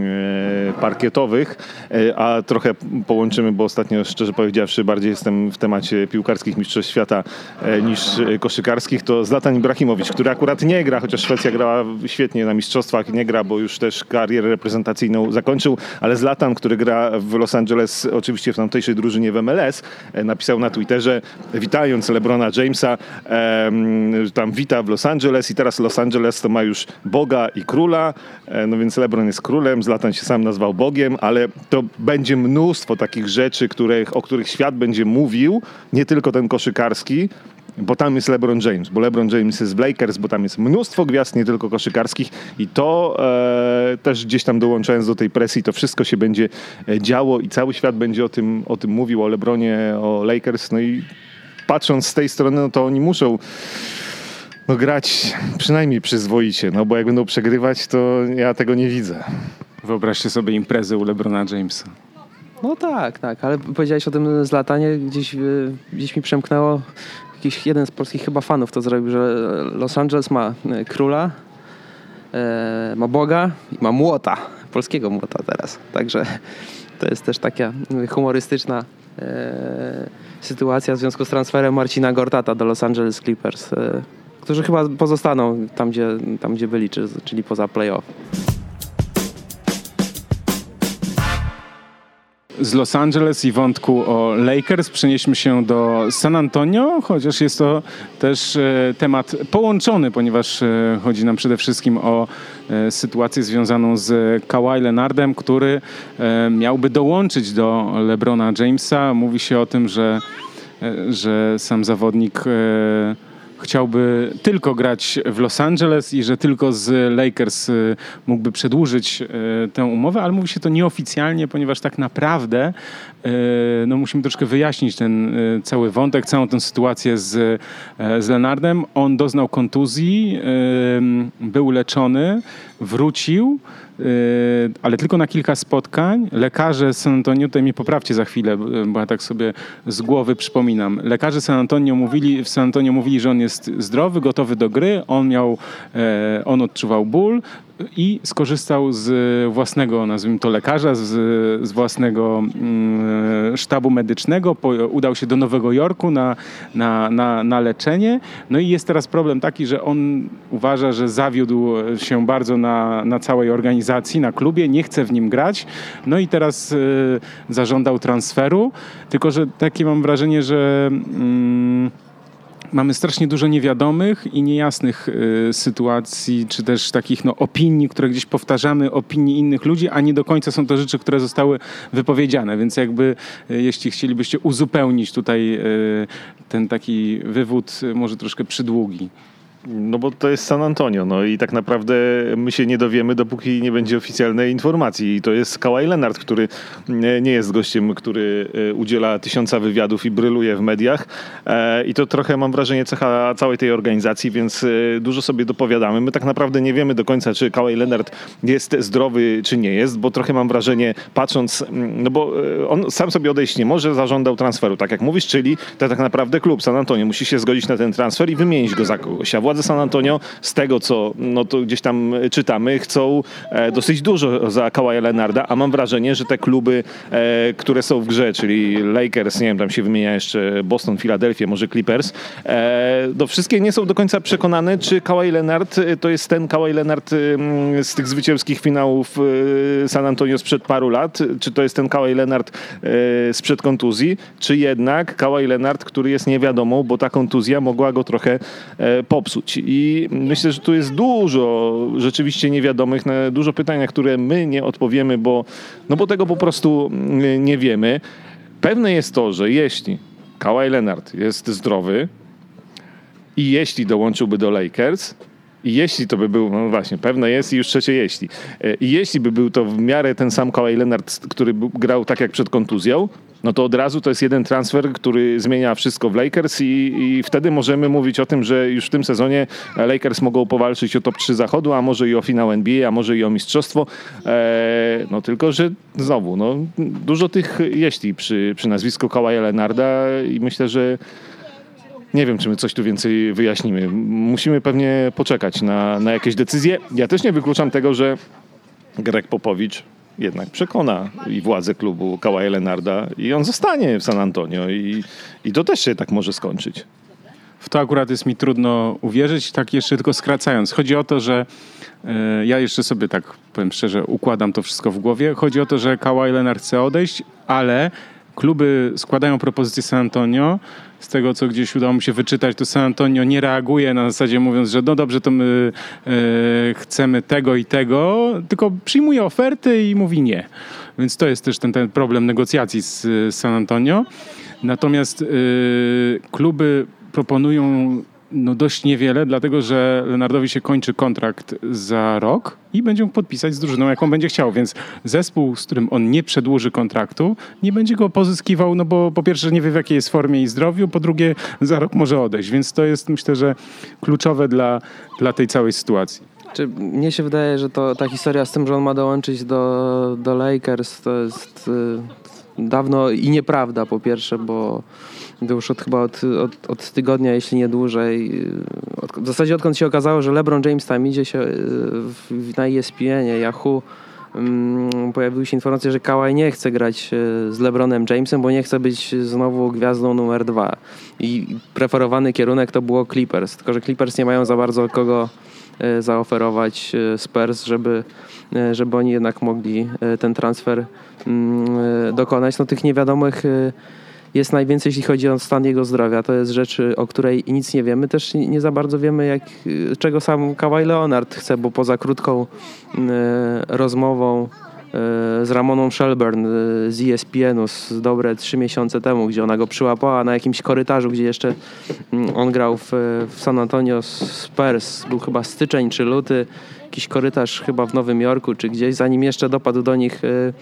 e, parkietowych, e, a trochę połączymy, bo ostatnio szczerze powiedziawszy bardziej jestem w temacie piłkarskich mistrzostw świata niż koszykarskich, to Zlatan Ibrahimowicz, który akurat nie gra, chociaż Szwecja grała świetnie na mistrzostwach, nie gra, bo już też karierę reprezentacyjną zakończył, ale Zlatan, który gra w Los Angeles oczywiście w tamtejszej drużynie w MLS, e, napisał na Twitterze, witając LeBrona Jamesa, tam wita w Los Angeles i teraz Los Angeles to ma już Boga i Króla, e, no więc LeBron jest królem, Zlatan się sam nazwał Bogiem, ale to będzie mnóstwo takich rzeczy, których, o których świat będzie mówił, nie tylko ten koszykarski, bo tam jest LeBron James, bo LeBron James jest w Lakers, bo tam jest mnóstwo gwiazd, nie tylko koszykarskich i to e, też gdzieś tam dołączając do tej presji, to wszystko się będzie e, działo i cały świat będzie o tym, o tym mówił, o LeBronie, o Lakers, no i patrząc z tej strony, no to oni muszą no, grać przynajmniej przyzwoicie, no bo jak będą przegrywać, to ja tego nie widzę. Wyobraźcie sobie imprezę u LeBrona Jamesa. No tak, tak, ale powiedziałeś o tym zlatanie, gdzieś, e, gdzieś mi przemknęło, jakiś jeden z polskich chyba fanów to zrobił, że Los Angeles ma e, króla, e, ma Boga i ma młota. polskiego młota teraz. Także to jest też taka humorystyczna e, sytuacja w związku z transferem Marcina Gortata do Los Angeles Clippers, którzy chyba pozostaną tam, gdzie, tam, gdzie byli, czyli poza playoff. Z Los Angeles i wątku o Lakers przenieśmy się do San Antonio, chociaż jest to też e, temat połączony, ponieważ e, chodzi nam przede wszystkim o e, sytuację związaną z Kawhi Leonardem, który miałby dołączyć do LeBrona Jamesa. Mówi się o tym, że, że sam zawodnik chciałby tylko grać w Los Angeles i że tylko z Lakers y, mógłby przedłużyć y, tę umowę, ale mówi się to nieoficjalnie, ponieważ tak naprawdę y, no musimy troszkę wyjaśnić ten cały wątek, całą tę sytuację z, z Lenardem. On doznał kontuzji, był leczony, wrócił. Yy, ale tylko na kilka spotkań. Lekarze San Antonio, tutaj mnie poprawcie za chwilę, bo ja tak sobie z głowy przypominam. Lekarze San Antonio mówili, w San Antonio mówili, że on jest zdrowy, gotowy do gry, on miał, e, on odczuwał ból, i skorzystał z własnego, nazwijmy to lekarza, z, z własnego mm, sztabu medycznego, po, udał się do Nowego Jorku na, na, na, na leczenie. No i jest teraz problem taki, że on uważa, że zawiódł się bardzo na, na całej organizacji, na klubie, nie chce w nim grać. No i teraz y, zażądał transferu, tylko że takie mam wrażenie, że... Mm, mamy strasznie dużo niewiadomych i niejasnych y, sytuacji, czy też takich no, opinii, które gdzieś powtarzamy, opinii innych ludzi, a nie do końca są to rzeczy, które zostały wypowiedziane. Więc jakby, y, jeśli chcielibyście uzupełnić tutaj y, ten taki wywód, może troszkę przydługi. No bo to jest San Antonio, no i tak naprawdę my się nie dowiemy, dopóki nie będzie oficjalnej informacji. I to jest Kawhi Leonard, który nie jest gościem, który e, udziela tysiąca wywiadów i bryluje w mediach. E, I to trochę mam wrażenie cecha całej tej organizacji, więc e, dużo sobie dopowiadamy. My tak naprawdę nie wiemy do końca, czy Kawhi Leonard jest zdrowy, czy nie jest, bo trochę mam wrażenie, patrząc, no bo on sam sobie odejść nie może, zażądał transferu, tak jak mówisz, czyli to tak naprawdę klub San Antonio musi się zgodzić na ten transfer i wymienić go za kogoś władze San Antonio, z tego co no to gdzieś tam czytamy, chcą e, dosyć dużo za Kawaja Leonarda, a mam wrażenie, że te kluby, e, które są w grze, czyli Lakers, nie wiem, tam się wymienia jeszcze Boston, Philadelphia, może Clippers, e, no wszystkie nie są do końca przekonane, czy Kawhi Leonard to jest ten Kawhi Leonard z tych zwycięskich finałów San Antonio sprzed paru lat, czy to jest ten Kawhi Leonard sprzed kontuzji, czy jednak Kawhi Leonard, który jest niewiadomą, bo ta kontuzja mogła go trochę popsuć. I myślę, że tu jest dużo rzeczywiście niewiadomych, dużo pytań, na które my nie odpowiemy, bo, no bo tego po prostu mm, nie wiemy. Pewne jest to, że jeśli Kawhi Leonard jest zdrowy i jeśli dołączyłby do Lakers, i jeśli to by był, no właśnie, pewne jest i już trzecie jeśli. E, I jeśli by był to w miarę ten sam Kawhi Leonard, który grał tak jak przed kontuzją, no to od razu to jest jeden transfer, który zmienia wszystko w Lakers i, i, wtedy możemy mówić o tym, że już w tym sezonie Lakers mogą powalczyć o top 3 zachodu, a może i o finał NBA, a może i o mistrzostwo. E, no tylko, że znowu, no, dużo tych jeśli przy, przy nazwisku Kawaja Leonarda i myślę, że nie wiem, czy my coś tu więcej wyjaśnimy. Musimy pewnie poczekać na, na jakieś decyzje. Ja też nie wykluczam tego, że Greg Popowicz jednak przekona i władze klubu Kawaja Lenarda i on zostanie w San Antonio i, i to też się tak może skończyć. W to akurat jest mi trudno uwierzyć, tak jeszcze tylko skracając. Chodzi o to, że e, ja jeszcze sobie tak, powiem szczerze, układam to wszystko w głowie. Chodzi o to, że Kawhi Leonard chce odejść, ale kluby składają propozycję San Antonio. Z tego, co gdzieś udało mi się wyczytać, to San Antonio nie reaguje na zasadzie mówiąc, że no dobrze, to my e, chcemy tego i tego, tylko przyjmuje oferty i mówi nie. Więc to jest też ten, ten problem negocjacji z, z San Antonio. Natomiast e, kluby proponują no dość niewiele, dlatego że Leonardowi się kończy kontrakt za rok i będzie mógł podpisać z drużyną, jaką będzie chciał, więc zespół, z którym on nie przedłuży kontraktu, nie będzie go pozyskiwał, no bo po pierwsze nie wie w jakiej jest formie i zdrowiu, po drugie za rok może odejść, więc to jest myślę, że kluczowe dla, dla tej całej sytuacji. Czy mnie się wydaje, że to ta historia z tym, że on ma dołączyć do, do Lakers, to jest y, dawno i nieprawda po pierwsze, bo już od, chyba od, od, od, tygodnia, jeśli nie dłużej. Od, w zasadzie odkąd się okazało, że LeBron James tam idzie się y, w, na ESPN, Yahoo mm, pojawiły się informacje, że Kawhi nie chce grać z LeBronem Jamesem, bo nie chce być znowu gwiazdą numer dwa. I preferowany kierunek to było Clippers, tylko że Clippers nie mają za bardzo kogo zaoferować Spurs, żeby, żeby oni jednak mogli ten transfer mm, dokonać. No tych niewiadomych jest najwięcej, jeśli chodzi o stan jego zdrowia. To jest rzecz, o której nic nie wiemy. Też nie za bardzo wiemy, jak, czego sam Kawhi Leonard chce, bo poza krótką y, rozmową y, z Ramoną Shelburne y, z ESPN-u z dobre trzy miesiące temu, gdzie ona go przyłapała na jakimś korytarzu, gdzie jeszcze mm, on grał w, w San Antonio Spurs. Był chyba styczeń czy luty jakiś korytarz chyba w Nowym Jorku czy gdzieś, zanim jeszcze dopadł do nich y,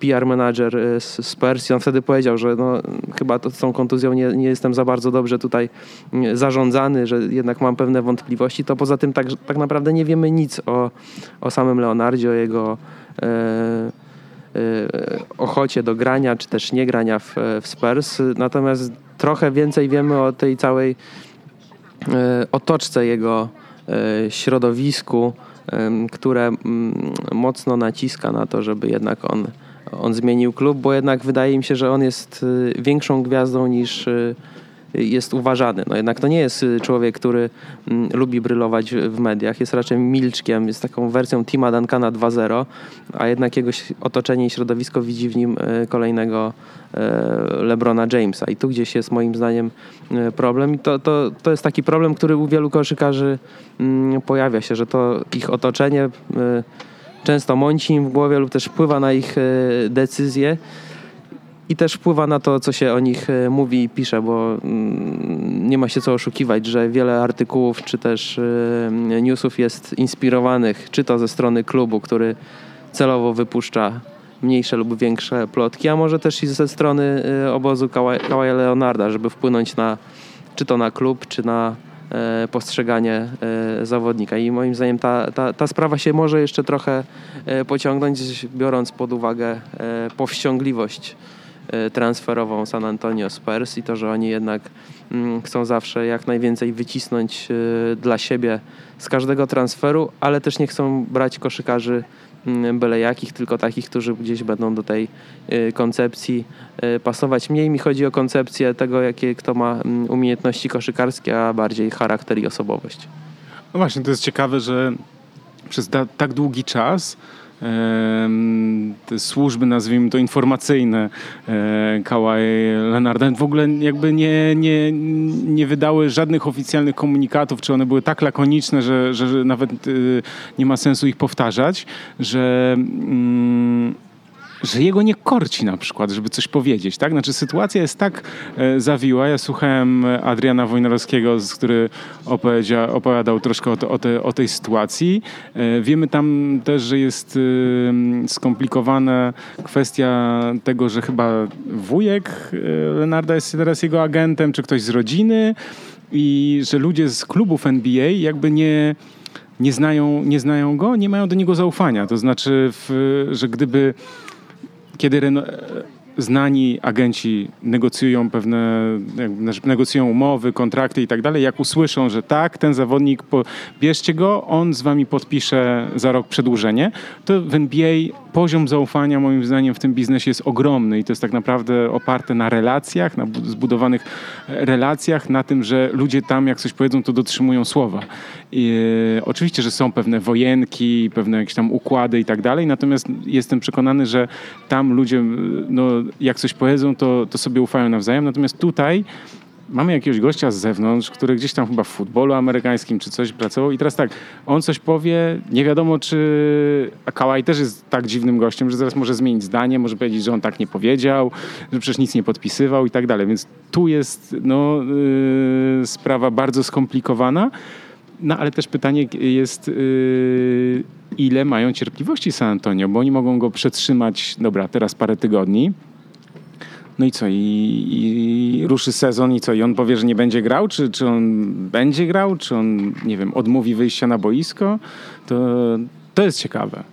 PR manager z, z Persji. On wtedy powiedział, że no, chyba to, z tą kontuzją nie, nie jestem za bardzo dobrze tutaj zarządzany, że jednak mam pewne wątpliwości. To poza tym tak, tak naprawdę nie wiemy nic o, o samym Leonardzie, o jego ochocie do grania, czy też nie grania w, w Spurs. Natomiast trochę więcej wiemy o tej całej otoczce jego E, środowisku, które mm, mocno naciska na to, żeby jednak on, on zmienił klub, bo jednak wydaje mi się, że on jest e, większą gwiazdą niż e, jest uważany. No jednak to nie jest y, człowiek, który mm, lubi brylować w mediach, jest raczej milczkiem, jest taką wersją Tima Duncana 2.0, a jednak jego otoczenie i środowisko widzi w nim y, kolejnego y, LeBrona Jamesa. I tu gdzieś jest moim zdaniem problem. I to, to, to jest taki problem, który u wielu koszykarzy mm, pojawia się, że to ich otoczenie często mąci im w głowie lub też wpływa na ich decyzje i też wpływa na to, co się o nich e, mówi i pisze, bo mm, nie ma się co oszukiwać, że wiele artykułów czy też e, newsów jest inspirowanych, czy to ze strony klubu, który celowo wypuszcza mniejsze lub większe plotki, a może też i ze strony e, obozu Kawaja Leonarda, żeby wpłynąć na czy to na klub, czy na postrzeganie zawodnika. I moim zdaniem ta, ta, ta sprawa się może jeszcze trochę pociągnąć, biorąc pod uwagę powściągliwość transferową San Antonio Spurs i to, że oni jednak mm, chcą zawsze jak najwięcej wycisnąć e, dla siebie z każdego transferu, ale też nie chcą brać koszykarzy mm, byle jakich, tylko takich, którzy gdzieś będą do tej e, koncepcji pasować. Mniej mi chodzi o koncepcję tego, jakie kto ma mm, umiejętności koszykarskie, a bardziej charakter i osobowość. No właśnie, to jest ciekawe, że przez tak długi czas służby, nazwijmy to informacyjne e, Kawhi Leonarda w ogóle jakby nie, nie, nie wydały żadnych oficjalnych komunikatów, czy one były tak lakoniczne, że, że, że nawet y, nie ma sensu ich powtarzać, że mm, że jego nie korci na przykład, żeby coś powiedzieć, tak? Znaczy sytuacja jest tak e, zawiła. Ja słuchałem Adriana Wojnarowskiego, który opowiedział, opowiadał troszkę o, o, te, o, tej sytuacji. E, wiemy tam też, że jest e, skomplikowana kwestia tego, że chyba wujek e, Leonarda jest teraz jego agentem, czy ktoś z rodziny i że ludzie z klubów NBA jakby nie nie znają, nie znają go, nie mają do niego zaufania. To znaczy, w, że gdyby kiedy znani agenci negocjują pewne, negocjują umowy, kontrakty i tak dalej, jak usłyszą, że tak, ten zawodnik, bierzcie go, on z wami podpisze za rok przedłużenie, to w NBA poziom zaufania moim zdaniem w tym biznesie jest ogromny i to jest tak naprawdę oparte na relacjach, na zbudowanych relacjach, na tym, że ludzie tam jak coś powiedzą, to dotrzymują słowa. I, e, oczywiście, że są pewne wojenki, pewne jakieś tam układy i tak dalej, natomiast jestem przekonany, że tam ludzie, no, jak coś powiedzą, to, to sobie ufają nawzajem, natomiast tutaj mamy jakiegoś gościa z zewnątrz, który gdzieś tam chyba w futbolu amerykańskim czy coś pracował i teraz tak, on coś powie, nie wiadomo czy... A Kałaj też jest tak dziwnym gościem, że zaraz może zmienić zdanie, może powiedzieć, że on tak nie powiedział, że przecież nic nie podpisywał i tak dalej, więc tu jest no, yy, sprawa bardzo skomplikowana, no ale też pytanie jest... Yy, ile mają cierpliwości San Antonio, bo oni mogą go przetrzymać, dobra, teraz parę tygodni, no i co? I, I, ruszy sezon i co? I on powie, że nie będzie grał? Czy, czy on będzie grał? Czy on, nie wiem, odmówi wyjścia na boisko? To, to jest ciekawe.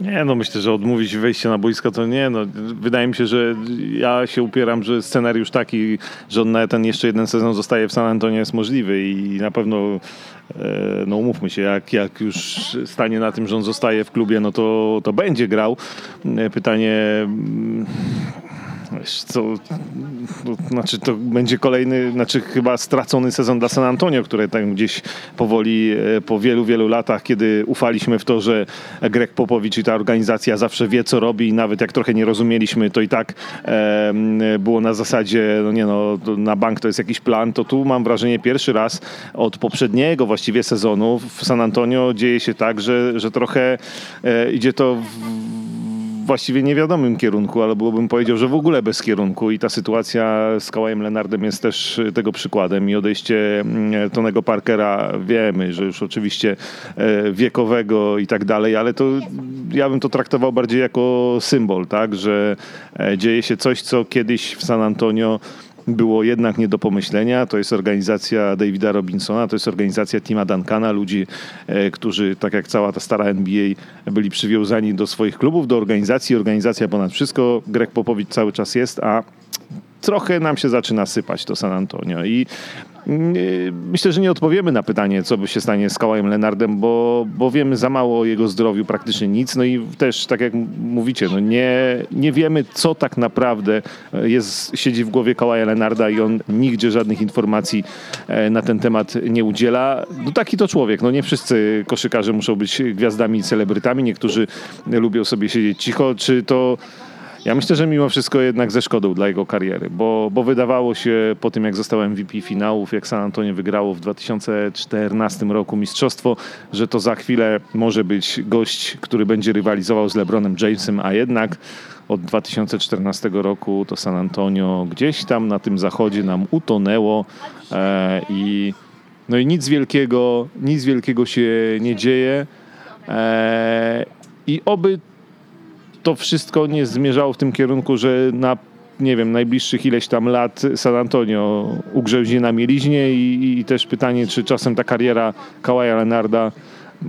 Nie, no myślę, że odmówić wejścia na boisko to nie. No, wydaje mi się, że ja się upieram, że scenariusz taki, że on na ten jeszcze jeden sezon zostaje w San Antonio jest możliwy i na pewno e, no umówmy się, jak, jak już stanie na tym, że on zostaje w klubie, no to, to będzie grał. E, pytanie mm, co, to znaczy to będzie kolejny, znaczy chyba stracony sezon dla San Antonio, które tak gdzieś powoli e, po wielu, wielu latach, kiedy ufaliśmy w to, że Greg Popowicz i ta organizacja zawsze wie, co robi i nawet jak trochę nie rozumieliśmy, to i tak e, było na zasadzie, no nie no, na bank to jest jakiś plan, to tu mam wrażenie pierwszy raz od poprzedniego właściwie sezonu w San Antonio dzieje się tak, że, że trochę e, idzie to w, właściwie niewiadomym kierunku, ale byłbym powiedział, że w ogóle bez kierunku. I ta sytuacja z Kałajem Lenardem jest też tego przykładem. I odejście mm, Tonego Parkera wiemy, że już oczywiście e, wiekowego i tak dalej, ale to ja bym to traktował bardziej jako symbol, tak, że e, dzieje się coś, co kiedyś w San Antonio było jednak nie do pomyślenia. To jest organizacja Davida Robinsona, to jest organizacja Tima Duncana, ludzi, e, którzy, tak jak cała ta stara NBA, byli przywiązani do swoich klubów, do organizacji. Organizacja ponad wszystko. Greg Popowicz cały czas jest, a trochę nam się zaczyna sypać to San Antonio. I Myślę, że nie odpowiemy na pytanie, co by się stanie z Kałajem Lenardem, bo, bo wiemy za mało o jego zdrowiu, praktycznie nic. No i też, tak jak mówicie, no nie, nie wiemy, co tak naprawdę jest, siedzi w głowie Kałaja Lenarda i on nigdzie żadnych informacji e, na ten temat nie udziela. No taki to człowiek. No nie wszyscy koszykarze muszą być gwiazdami i celebrytami. Niektórzy lubią sobie siedzieć cicho. Czy to ja myślę, że mimo wszystko jednak ze szkodą dla jego kariery, bo, bo wydawało się po tym, jak został MVP finałów, jak San Antonio wygrało w 2014 roku mistrzostwo, że to za chwilę może być gość, który będzie rywalizował z LeBronem Jamesem, a jednak od 2014 roku to San Antonio gdzieś tam na tym zachodzie nam utonęło e, i no i nic wielkiego, nic wielkiego się nie dzieje. E, I oby to wszystko nie zmierzało w tym kierunku, że na nie wiem, najbliższych ileś tam lat San Antonio ugrzęźnie na mieliźnie i, i też pytanie, czy czasem ta kariera Kawaja Leonarda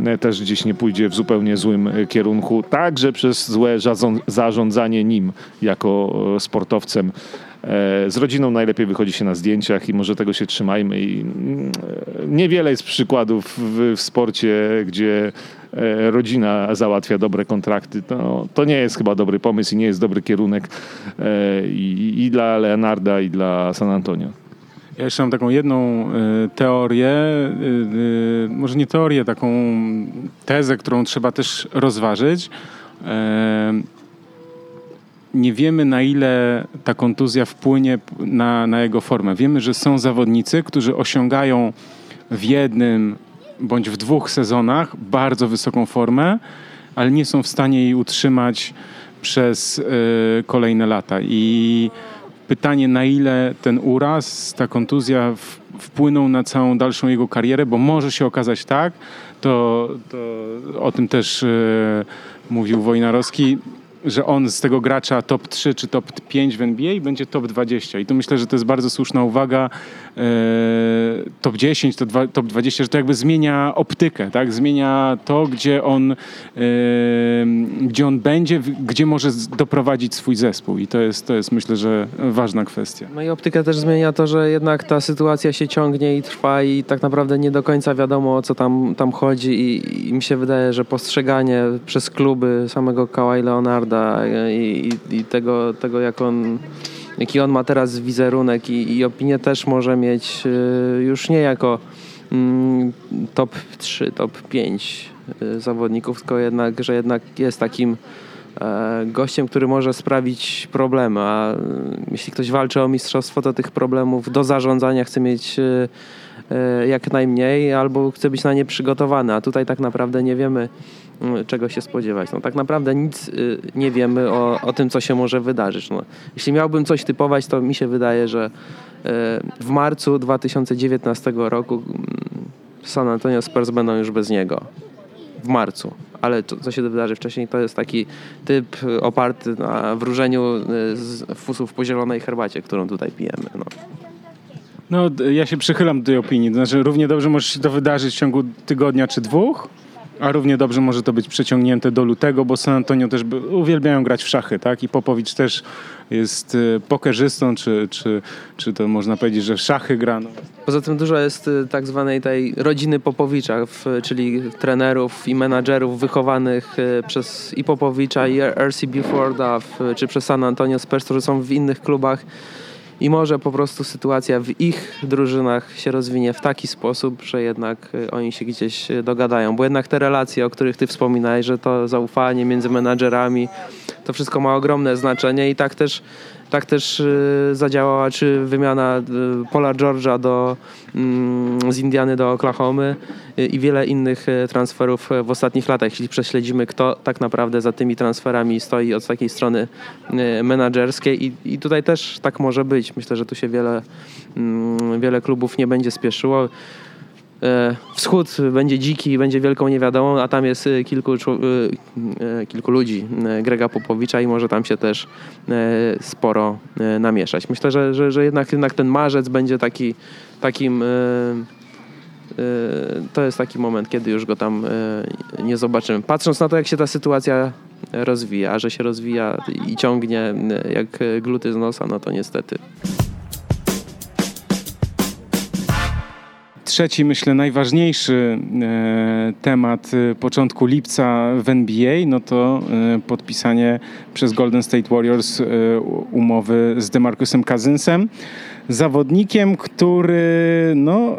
e, też gdzieś nie pójdzie w zupełnie złym e, kierunku, także przez złe zarządzanie nim jako e, sportowcem. Z rodziną najlepiej wychodzi się na zdjęciach i może tego się trzymajmy. I mm, niewiele jest przykładów w, w sporcie, gdzie rodzina załatwia dobre kontrakty, to, nie jest chyba dobry pomysł i nie jest dobry kierunek e, i, i dla Leonarda, i dla San Antonio. Ja jeszcze mam taką jedną y, teorię, może nie teorię, taką tezę, którą trzeba też rozważyć. Nie wiemy, na ile ta kontuzja wpłynie na, na jego formę. Wiemy, że są zawodnicy, którzy osiągają w jednym bądź w dwóch sezonach bardzo wysoką formę, ale nie są w stanie jej utrzymać przez y, kolejne lata. I pytanie, na ile ten uraz, ta kontuzja w, wpłyną na całą dalszą jego karierę, bo może się okazać tak, to, to o tym też y, mówił Wojnarowski, że on z tego gracza top 3 czy top 5 w NBA będzie top 20. I tu myślę, że to jest bardzo słuszna uwaga. E, top 10, to dwa, top 20, że to jakby zmienia optykę, tak? Zmienia to, gdzie on, e, gdzie on będzie, gdzie może doprowadzić swój zespół. I to jest, to jest myślę, że ważna kwestia. No i optykę też zmienia to, że jednak ta sytuacja się ciągnie i trwa i tak naprawdę nie do końca wiadomo o co tam, tam chodzi i, i mi się wydaje, że postrzeganie przez kluby samego Kawhi Leonarda i, i, tego, tego, jak on, jaki on ma teraz wizerunek i, i opinię też może mieć y, już nie jako mm, top 3, top 5 y, zawodników, tylko jednak, że jednak jest takim e, gościem, który może sprawić problemy, a y, jeśli ktoś walczy o mistrzostwo, to tych problemów do zarządzania chce mieć jak najmniej albo chce być na nie przygotowany, a tutaj tak naprawdę nie wiemy czego się spodziewać. No, tak naprawdę nic y, nie wiemy o, o tym, co się może wydarzyć. No, jeśli miałbym coś typować, to mi się wydaje, że y, w marcu 2019 roku San Antonio Spurs będą już bez niego. W marcu. Ale to, co się wydarzy wcześniej, to jest taki typ oparty na wróżeniu y, z fusów po zielonej herbacie, którą tutaj pijemy. No. No, ja się przychylam do tej opinii. Znaczy, równie dobrze może się to wydarzyć w ciągu tygodnia czy dwóch, A równie dobrze może to być przeciągnięte do lutego, bo San Antonio też uwielbiają grać w szachy, tak? I Popowicz też jest y, pokerzystą, czy, czy, czy to można powiedzieć, że w szachy gra. No. Poza tym dużo jest y, tak zwanej tej rodziny Popowicza, czyli trenerów i menadżerów wychowanych y, przez i Popowicza i RC Buforda, czy przez San Antonio Spurs, którzy są w innych klubach i może po prostu sytuacja w ich drużynach się rozwinie w taki sposób, że jednak y, oni się gdzieś y, dogadają. Bo jednak te relacje, o których ty wspominałeś, że to zaufanie między menadżerami, to wszystko ma ogromne znaczenie i tak też tak też y, zadziałała, czy wymiana y, Pola George'a do, mm, z Indiany do Oklahomy y, i wiele innych transferów w ostatnich latach. Jeśli prześledzimy, kto tak naprawdę za tymi transferami stoi od takiej strony menadżerskiej i, i tutaj też tak może być. Myślę, że tu się wiele, mm, wiele klubów nie będzie spieszyło. E, wschód będzie dziki, będzie wielką niewiadomą, a tam jest e, kilku, e, kilku ludzi, Grega Popowicza i może tam się też sporo namieszać. Myślę, że, że, że jednak, jednak ten marzec będzie taki, takim to jest taki moment, kiedy już go tam nie zobaczymy. Patrząc na to, jak się ta sytuacja rozwija, że się rozwija i ciągnie jak gluty z nosa, no to niestety trzeci, myślę, najważniejszy e, temat e, początku lipca w NBA, no to e, podpisanie przez Golden State Warriors umowy z DeMarcusem Cousinsem, zawodnikiem, który no,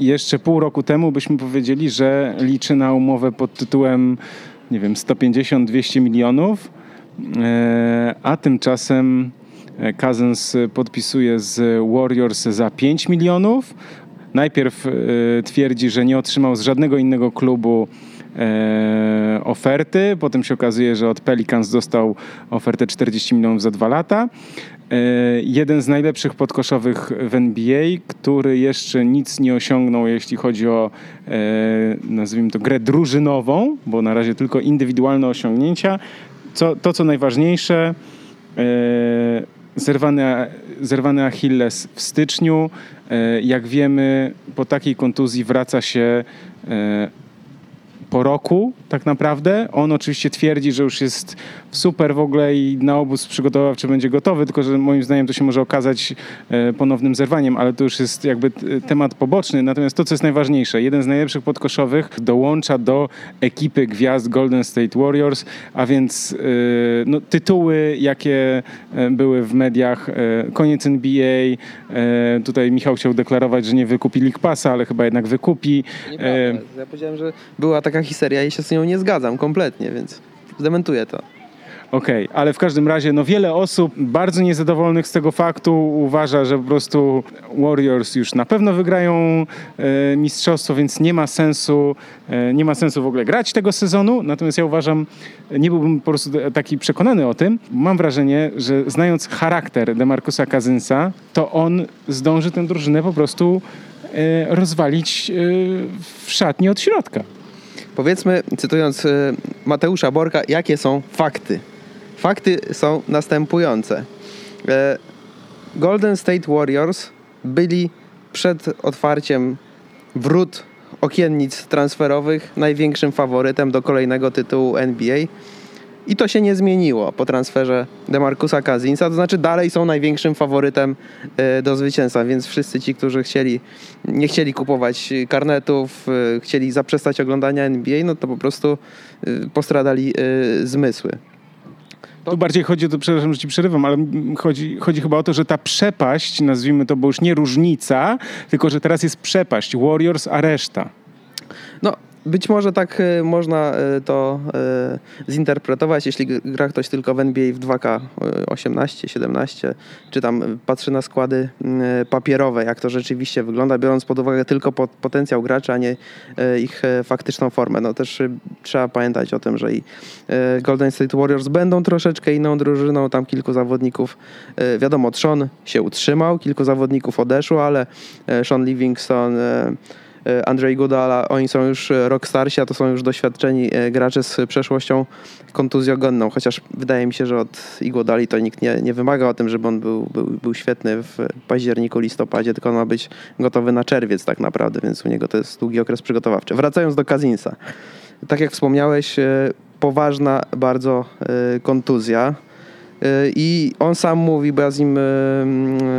jeszcze pół roku temu byśmy powiedzieli, że liczy na umowę pod tytułem nie wiem, 150-200 milionów, a tymczasem Cousins podpisuje z Warriors za 5 milionów, najpierw e, twierdzi, że nie otrzymał z żadnego innego klubu e, oferty. Potem się okazuje, że od Pelicans dostał ofertę 40 milionów za dwa lata. E, jeden z najlepszych podkoszowych w NBA, który jeszcze nic nie osiągnął, jeśli chodzi o, nazwijmy to, grę drużynową, bo na razie tylko indywidualne osiągnięcia. Co, to, co najważniejsze, zerwany, zerwany Achilles w styczniu. E, jak wiemy, po takiej kontuzji wraca się e, po roku tak naprawdę. On oczywiście twierdzi, że już jest super w ogóle i na obóz przygotowawczy będzie gotowy, tylko że moim zdaniem to się może okazać e, ponownym zerwaniem, ale to już jest jakby temat poboczny. Natomiast to, co jest najważniejsze, jeden z najlepszych podkoszowych dołącza do ekipy gwiazd Golden State Warriors, a więc e, no, tytuły, jakie e, były w mediach, koniec NBA, tutaj Michał chciał deklarować, że nie wykupi League Passa, ale chyba jednak wykupi. Nieprawda. Ja powiedziałem, że była taka historia i się z nią nie zgadzam kompletnie, więc zdementuję to. Okej, okay, ale w każdym razie no wiele osób bardzo niezadowolonych z tego faktu uważa, że po prostu Warriors już na pewno wygrają e, mistrzostwo, więc nie ma sensu e, nie ma sensu w ogóle grać tego sezonu. Natomiast ja uważam, nie byłbym po prostu taki przekonany o tym. Mam wrażenie, że znając charakter DeMarcusa Cousinsa, to on zdąży tę drużynę po prostu e, rozwalić e, w szatni od środka. Powiedzmy, cytując e, Mateusza Borka, jakie są fakty. Fakty są następujące. E, Golden State Warriors byli przed otwarciem wrót okiennic transferowych największym faworytem do kolejnego tytułu NBA. I to się nie zmieniło po transferze Demarcusa Cousinsa, to znaczy dalej są największym faworytem e, do zwycięstwa, więc wszyscy ci, którzy chcieli, nie chcieli kupować karnetów, e, chcieli zaprzestać oglądania NBA, no to po prostu postradali zmysły. Tu bardziej chodzi o to, przepraszam, że ci przerywam, ale chodzi, chodzi chyba o to, że ta przepaść, nazwijmy to, bo już nie różnica, tylko że teraz jest przepaść Warriors, a reszta. No, być może tak e, można e, to e, zinterpretować, jeśli gra ktoś tylko w NBA w 2K 18, 17, czy tam patrzy na składy papierowe, jak to rzeczywiście wygląda, biorąc pod uwagę tylko potencjał graczy, a nie ich faktyczną formę. No też trzeba pamiętać o tym, że i Golden State Warriors będą troszeczkę inną drużyną, tam kilku zawodników, wiadomo, Sean się utrzymał, kilku zawodników odeszło, ale Sean Livingston Andrzej Gudala, oni są już e, rockstarsi, a to są już doświadczeni e, gracze z przeszłością kontuzjogonną, chociaż wydaje mi się, że od Iguodali to nikt nie, nie wymaga o tym, żeby on był, był, był świetny w październiku, listopadzie, tylko on ma być gotowy na czerwiec tak naprawdę, więc u niego to jest długi okres przygotowawczy. Wracając do Kazinsa. tak jak wspomniałeś, poważna bardzo kontuzja. I on sam mówi, bo ja z nim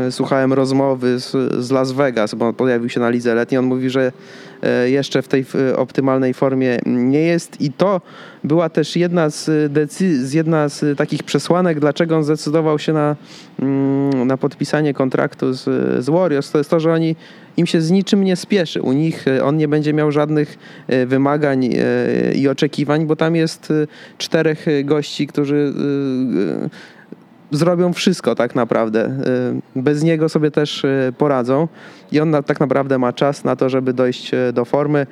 słuchałem rozmowy z, z Las Vegas, bo on pojawił się na lidze letniej. On mówi, że E, jeszcze w tej optymalnej formie nie jest i to była też jedna z decyzji, jedna z takich przesłanek, dlaczego on zdecydował się na, mm, na podpisanie kontraktu z, z Warriors. To jest to, że oni im się z niczym nie spieszy. U nich e, on nie będzie miał żadnych e, wymagań i oczekiwań, bo tam jest czterech gości, którzy zrobią wszystko tak naprawdę. Y, bez niego sobie też y, poradzą i on tak naprawdę ma czas na to, żeby dojść y, do formy.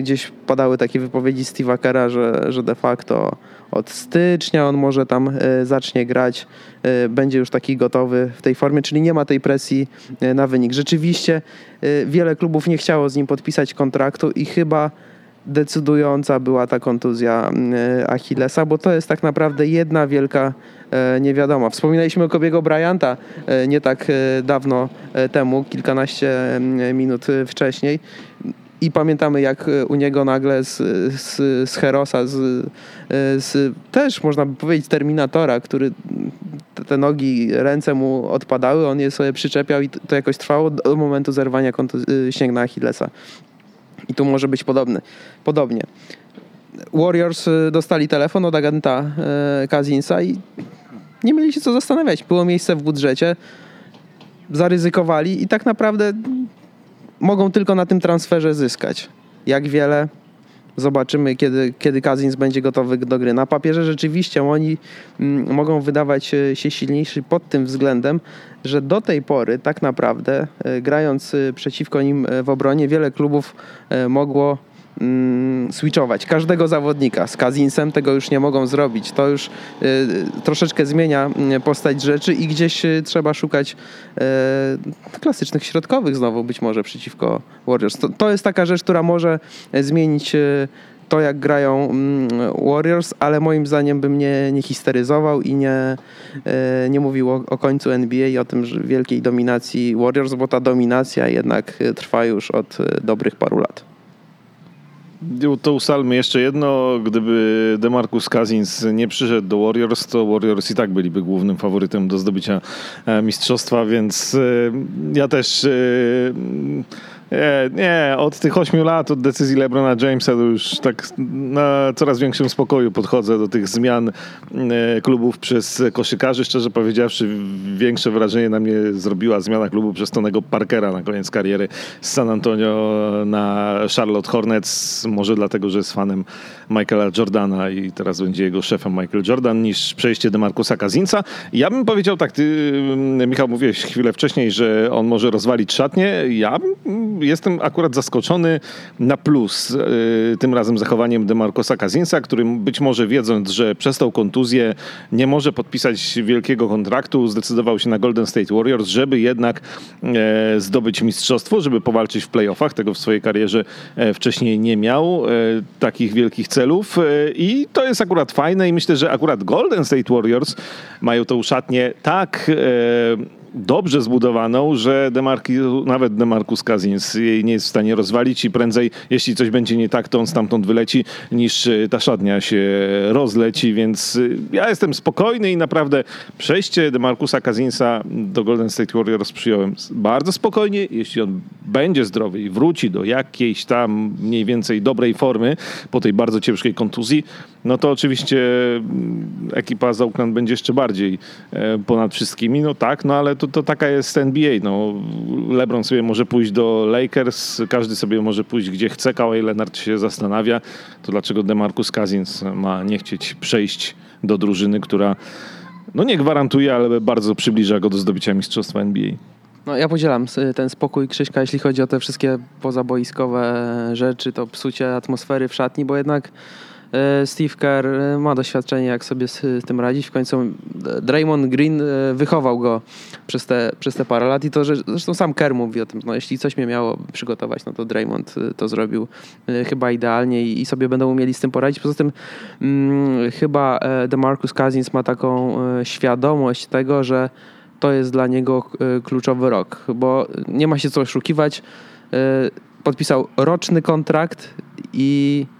Gdzieś padały takie wypowiedzi Steve'a Kera, że, że de facto od stycznia on może tam zacznie grać, będzie już taki gotowy w tej formie, czyli nie ma tej presji na wynik. Rzeczywiście wiele klubów nie chciało z nim podpisać kontraktu i chyba decydująca była ta kontuzja Achillesa, bo to jest tak naprawdę jedna wielka nie wiadomo. Wspominaliśmy o Kobiego Bryanta e, nie tak e, dawno temu, kilkanaście minut wcześniej. I pamiętamy, jak u niego nagle z, z, z Herosa, z, z, też można by powiedzieć Terminatora, który te nogi, ręce mu odpadały, on je sobie przyczepiał i to jakoś trwało do momentu zerwania ścięgna Achillesa. I tu może być podobny, podobnie. Warriors dostali telefon od agenta Kazinsa i nie mieli się co zastanawiać. Było miejsce w budżecie, zaryzykowali i tak naprawdę mogą tylko na tym transferze zyskać. Jak wiele? Zobaczymy, kiedy, kiedy Kazins będzie gotowy do gry. Na papierze rzeczywiście oni mm, mogą wydawać się silniejsi pod tym względem, że do tej pory tak naprawdę e, grając e, przeciwko nim e, w obronie wiele klubów mogło mm, switchować każdego zawodnika. Z Kazinsem tego już nie mogą zrobić. To już y, troszeczkę zmienia mm, postać rzeczy i gdzieś y, trzeba szukać y, klasycznych środkowych znowu być może przeciwko Warriors. To, to jest taka rzecz, która może zmienić y, to, jak grają mm, Warriors, ale moim zdaniem bym nie, nie histeryzował i nie, y, nie mówił o, o, końcu NBA i o tym że wielkiej dominacji Warriors, bo ta dominacja jednak trwa już od dobrych paru lat. To ustalmy jeszcze jedno. Gdyby DeMarcus Cousins nie przyszedł do Warriors, to Warriors i tak byliby głównym faworytem do zdobycia e, mistrzostwa, więc e, ja też e, nie, nie, od tych ośmiu lat, od decyzji LeBrona Jamesa, już tak na coraz większym spokoju podchodzę do tych zmian e, klubów przez koszykarzy. Szczerze powiedziawszy, większe wrażenie na mnie zrobiła zmiana klubu przez Tonego Parkera na koniec kariery z San Antonio na Charlotte Hornets. Może dlatego, że jest fanem Michaela Jordana i teraz będzie jego szefem Michael Jordan, niż przejście do Markusa Kazinca. Ja bym powiedział tak, ty Michał mówiłeś chwilę wcześniej, że on może rozwalić szatnie. Ja jestem akurat zaskoczony na plus y, tym razem zachowaniem Demarcosa Kazinsa, który być może wiedząc, że przez tą kontuzję nie może podpisać wielkiego kontraktu, zdecydował się na Golden State Warriors, żeby jednak e, zdobyć mistrzostwo, żeby powalczyć w playoffach. Tego w swojej karierze e, wcześniej nie miał e, takich wielkich celów i to jest akurat fajne i myślę, że akurat Golden State Warriors mają tą szatnię tak dobrze zbudowaną, że Demarki, nawet Demarcus Cousins jej nie jest w stanie rozwalić i prędzej, jeśli coś będzie nie tak, to on stamtąd wyleci, niż y, ta szatnia się rozleci, więc y, ja jestem spokojny i naprawdę przejście Demarcusa Cousinsa do Golden State Warriors przyjąłem bardzo spokojnie. Jeśli on będzie zdrowy i wróci do jakiejś tam mniej więcej dobrej formy po tej bardzo ciężkiej kontuzji, no to oczywiście mm, ekipa z Oakland będzie jeszcze bardziej e, ponad wszystkimi, no tak, no ale to, to taka jest NBA, no. LeBron sobie może pójść do Lakers, każdy sobie może pójść gdzie chce, Kawhi Leonard się zastanawia, to dlaczego DeMarcus Cousins ma nie chcieć przejść do drużyny, która no nie gwarantuje, ale bardzo przybliża go do zdobycia mistrzostwa NBA. No, ja podzielam ten spokój Krzyśka, jeśli chodzi o te wszystkie pozaboiskowe rzeczy, to psucie atmosfery w szatni, bo jednak Steve Kerr e, ma doświadczenie, jak sobie z tym radzić. W końcu Draymond Green e, wychował go przez te, przez te parę lat i to, że zresztą sam Kerr mówi o tym, no jeśli coś mnie miało przygotować, no to Draymond to zrobił chyba idealnie i, sobie będą umieli z tym poradzić. Poza tym hmm, chyba DeMarcus Cousins ma taką świadomość tego, że to jest dla niego kluczowy rok, bo nie ma się co oszukiwać. Podpisał roczny kontrakt i mm,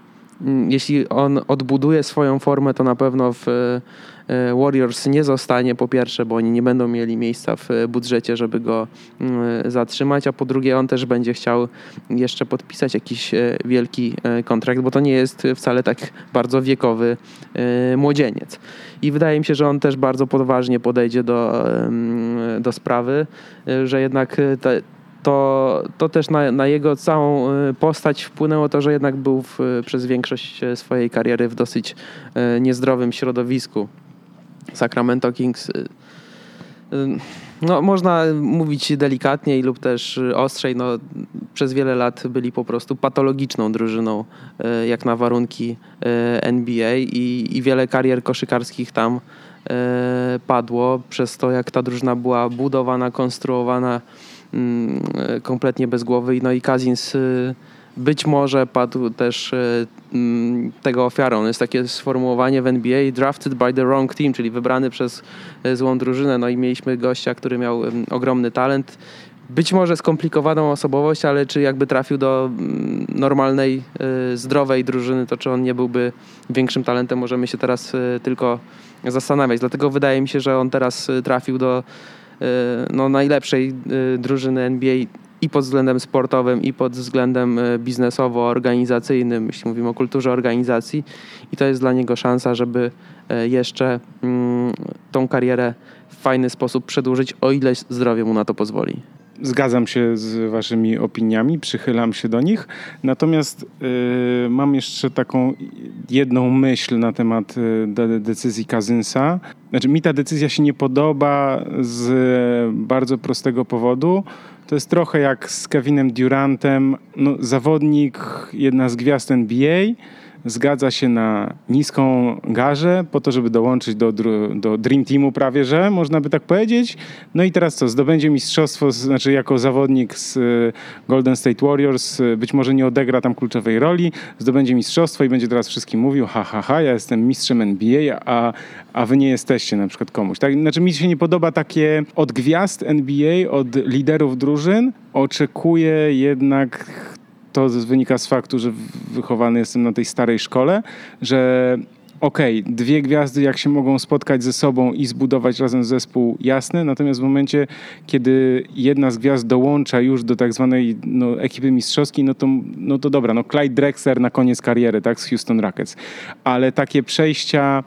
jeśli on odbuduje swoją formę, to na pewno w E, Warriors nie zostanie po pierwsze, bo oni nie będą mieli miejsca w e, budżecie, żeby go mm, zatrzymać, a po drugie on też będzie chciał jeszcze podpisać jakiś e, wielki kontrakt, bo to nie jest wcale tak bardzo wiekowy młodzieniec. I wydaje mi się, że on też bardzo poważnie podejdzie do, do sprawy, że jednak te, to, to też na, na, jego całą postać wpłynęło to, że jednak był w, przez większość swojej kariery w dosyć niezdrowym środowisku. Sacramento Kings. Y, y, no, można mówić delikatniej lub też ostrzej. No, przez wiele lat byli po prostu patologiczną drużyną, y, jak na warunki NBA i, i wiele karier koszykarskich tam padło przez to, jak ta drużyna była budowana, konstruowana kompletnie bez głowy. No i Kazins być może padł też e, mm, tego ofiarą. Jest takie sformułowanie w NBA drafted by the wrong team, czyli wybrany przez e, złą drużynę. No i mieliśmy gościa, który miał ogromny talent. Być może skomplikowaną osobowość, ale czy jakby trafił do mm, normalnej, e, zdrowej drużyny, to czy on nie byłby większym talentem, możemy się teraz tylko zastanawiać. Dlatego wydaje mi się, że on teraz trafił do no, najlepszej drużyny NBA i pod względem sportowym, i pod względem e, biznesowo-organizacyjnym, jeśli mówimy o kulturze organizacji. I to jest dla niego szansa, żeby jeszcze mm, tą karierę w fajny sposób przedłużyć, o ile zdrowie mu na to pozwoli. Zgadzam się z Waszymi opiniami, przychylam się do nich. Natomiast y, mam jeszcze taką jedną myśl na temat y, decyzji Kazynsa. Znaczy, mi ta decyzja się nie podoba z bardzo prostego powodu. To jest trochę jak z Kevinem Durantem. No, zawodnik, jedna z gwiazd NBA, zgadza się na niską garzę po to, żeby dołączyć do, do Dream Teamu prawie, że można by tak powiedzieć. No i teraz co, zdobędzie mistrzostwo, znaczy jako zawodnik z e, Golden State Warriors, e, być może nie odegra tam kluczowej roli, zdobędzie mistrzostwo i będzie teraz wszystkim mówił, ha, ha, ha, ja jestem mistrzem NBA, a, a wy nie jesteście na przykład komuś. Tak? Znaczy mi się nie podoba takie od gwiazd NBA, od liderów drużyn, oczekuję jednak to wynika z faktu, że wychowany jestem na tej starej szkole, że okej, okay, dwie gwiazdy jak się mogą spotkać ze sobą i zbudować razem zespół, jasne, natomiast w momencie, kiedy jedna z gwiazd dołącza już do tak zwanej no, ekipy mistrzowskiej, no to, no to dobra, no Clyde Drexler na koniec kariery, tak, z Houston Rockets, ale takie przejścia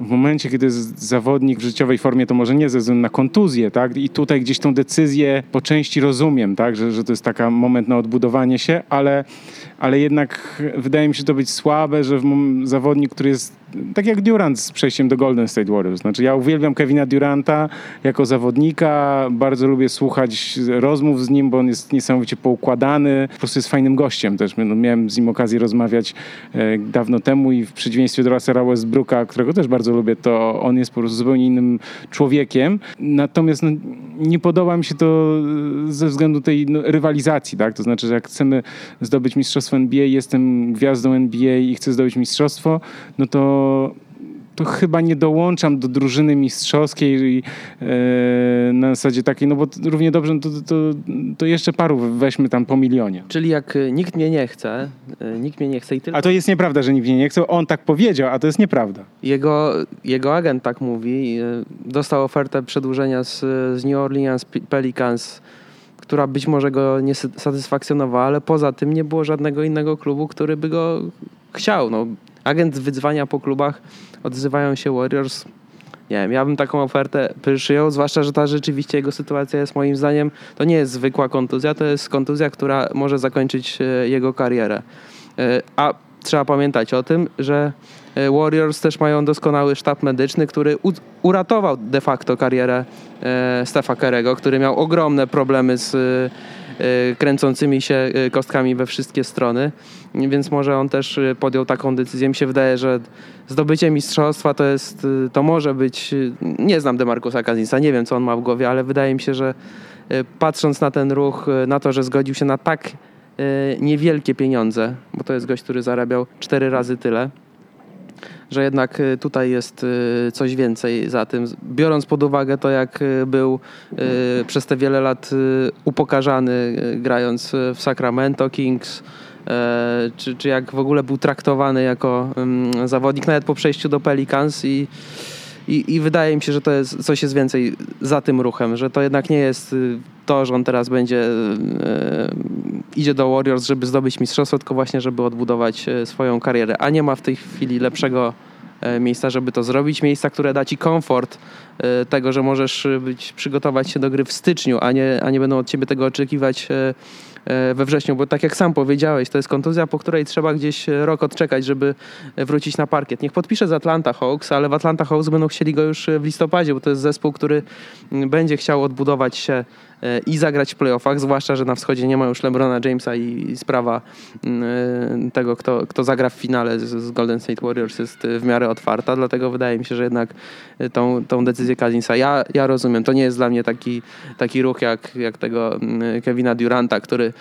w momencie, kiedy zawodnik w życiowej formie, to może nie ze względu na kontuzję, tak? I tutaj gdzieś tą decyzję po części rozumiem, tak? Że, że to jest taki moment na odbudowanie się, ale, ale jednak wydaje mi się to być słabe, że zawodnik, który jest tak jak Durant z przejściem do Golden State Warriors. Znaczy ja uwielbiam Kevina Duranta jako zawodnika, bardzo lubię słuchać rozmów z nim, bo on jest niesamowicie poukładany, po prostu jest fajnym gościem też. No, miałem z nim okazję rozmawiać e, dawno temu i w przeciwieństwie do Russella Westbrooka, którego też bardzo lubię, to on jest po prostu zupełnie innym człowiekiem. Natomiast no, nie podoba mi się to ze względu tej no, rywalizacji, tak? To znaczy, że jak chcemy zdobyć mistrzostwo NBA, jestem gwiazdą NBA i chcę zdobyć mistrzostwo, no to to chyba nie dołączam do drużyny mistrzowskiej e, na zasadzie takiej, no bo równie dobrze no to, to, to, jeszcze paru weźmy tam po milionie. Czyli jak e, nikt mnie nie chce, e, nikt mnie nie chce i tylko... A to jest nieprawda, że nikt mnie nie chce, on tak powiedział, a to jest nieprawda. Jego, jego agent tak mówi, dostał ofertę przedłużenia z, z New Orleans Pelicans która być może go nie satysfakcjonowała, ale poza tym nie było żadnego innego klubu, który by go chciał. No, agent wyzwania po klubach, odzywają się Warriors. Nie wiem, ja bym taką ofertę przyjął, zwłaszcza, że ta rzeczywiście jego sytuacja jest moim zdaniem, to nie jest zwykła kontuzja, to jest kontuzja, która może zakończyć e, jego karierę. E, a trzeba pamiętać o tym, że e, Warriors też mają doskonały sztab medyczny, który uratował de facto karierę Stefa Kerego, który miał ogromne problemy z kręcącymi się y, kostkami we wszystkie strony, więc może on też y, podjął taką decyzję. Mi się wydaje, że zdobycie mistrzostwa to jest, to może być, nie znam Demarcusa Kazinsa, nie wiem co on ma w głowie, ale wydaje mi się, że patrząc na ten ruch, na to, że zgodził się na tak niewielkie pieniądze, bo to jest gość, który zarabiał cztery razy tyle, że jednak y, tutaj jest y, coś więcej za tym. Biorąc pod uwagę to, jak y, był przez te wiele lat upokarzany grając w Sacramento Kings, e, czy, czy jak w ogóle był traktowany jako um, zawodnik, nawet po przejściu do Pelicans i i, I, wydaje mi się, że to jest coś jest więcej za tym ruchem, że to jednak nie jest y, to, że on teraz będzie e, idzie do Warriors, żeby zdobyć mistrzostwo, tylko właśnie, żeby odbudować e, swoją karierę, a nie ma w tej chwili lepszego e, miejsca, żeby to zrobić. Miejsca, które da ci komfort tego, że możesz być, przygotować się do gry w styczniu, a nie, a nie będą od ciebie tego oczekiwać we wrześniu, bo tak jak sam powiedziałeś, to jest kontuzja, po której trzeba gdzieś rok odczekać, żeby wrócić na parkiet. Niech podpisze z Atlanta Hawks, ale w Atlanta Hawks będą chcieli go już w listopadzie, bo to jest zespół, który będzie chciał odbudować się E, i zagrać w playoffach, zwłaszcza, że na wschodzie nie ma już LeBrona Jamesa i sprawa mm, e, tego, kto, kto zagra w finale z Golden State Warriors jest w miarę otwarta, dlatego wydaje mi się, że jednak e, tą, tą decyzję Cousinsa ja, ja rozumiem. To nie jest dla mnie taki, taki ruch jak, jak tego mm, Kevina Duranta, który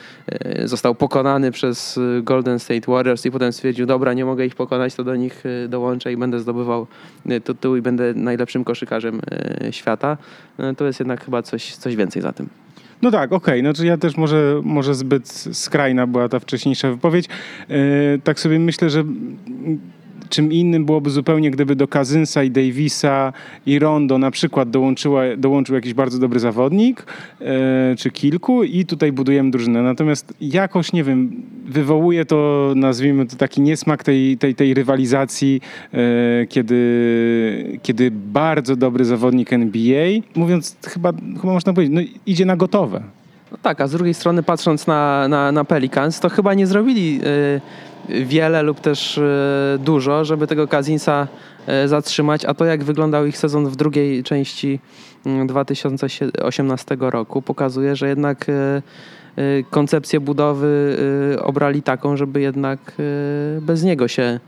został pokonany przez Golden State Warriors i potem stwierdził, dobra, nie mogę ich pokonać, to do nich dołączę i będę zdobywał tytuł i będę najlepszym koszykarzem świata. To jest jednak chyba coś, coś więcej za tym. No tak, okej. Okay. Znaczy ja też może, może zbyt skrajna była ta wcześniejsza wypowiedź. Yy, tak sobie myślę, że czym innym byłoby zupełnie, gdyby do Kazynsa i Davisa i Rondo na przykład dołączyła, dołączył jakiś bardzo dobry zawodnik, e, czy kilku i tutaj budujemy drużynę. Natomiast jakoś, nie wiem, wywołuje to, nazwijmy to taki niesmak tej, tej, tej rywalizacji, e, kiedy, kiedy bardzo dobry zawodnik NBA, mówiąc chyba, chyba można powiedzieć, no, idzie na gotowe. No tak, a z drugiej strony patrząc na, na, na Pelicans, to chyba nie zrobili... Yy wiele lub też e, dużo, żeby tego Kazinsa e, zatrzymać, a to jak wyglądał ich sezon w drugiej części 2018 mm, roku pokazuje, że jednak e, koncepcję budowy obrali taką, żeby jednak bez niego się,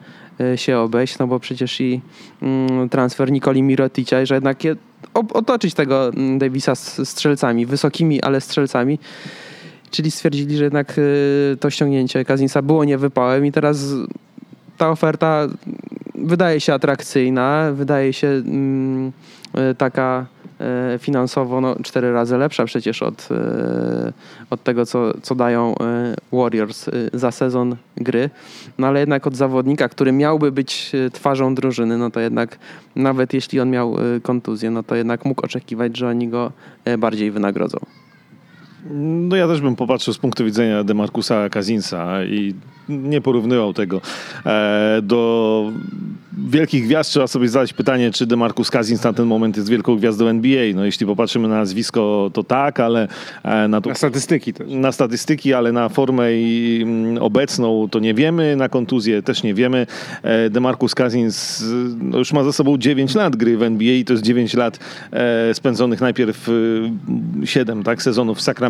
się obejść, no bo przecież i mm, transfer Nikoli Miroticia, że jednak otoczyć tego mm, Davisa strzelcami, wysokimi, ale strzelcami, Czyli stwierdzili, że jednak y, to ściągnięcie Kazinsa było niewypałem i teraz ta oferta wydaje się atrakcyjna, wydaje się mm, y, taka y, finansowo no, cztery razy lepsza przecież od, od tego, co, co dają Warriors za sezon gry. No ale jednak od zawodnika, który miałby być twarzą drużyny, no to jednak nawet jeśli on miał kontuzję, no to jednak mógł oczekiwać, że oni go bardziej wynagrodzą. No ja też bym popatrzył z punktu widzenia Demarcusa Kazinsa i nie porównywał tego e, do wielkich gwiazd. Trzeba sobie zadać pytanie, czy Demarcus Cousins na ten moment jest wielką gwiazdą NBA. No jeśli popatrzymy na nazwisko, to tak, ale e, na, to, na statystyki też. Na statystyki, ale na formę mm, obecną to nie wiemy, na kontuzję też nie wiemy. E, Demarcus Cousins no już ma za sobą 9 lat gry w NBA i to jest 9 lat spędzonych najpierw 7 tak, sezonów w Sacramento,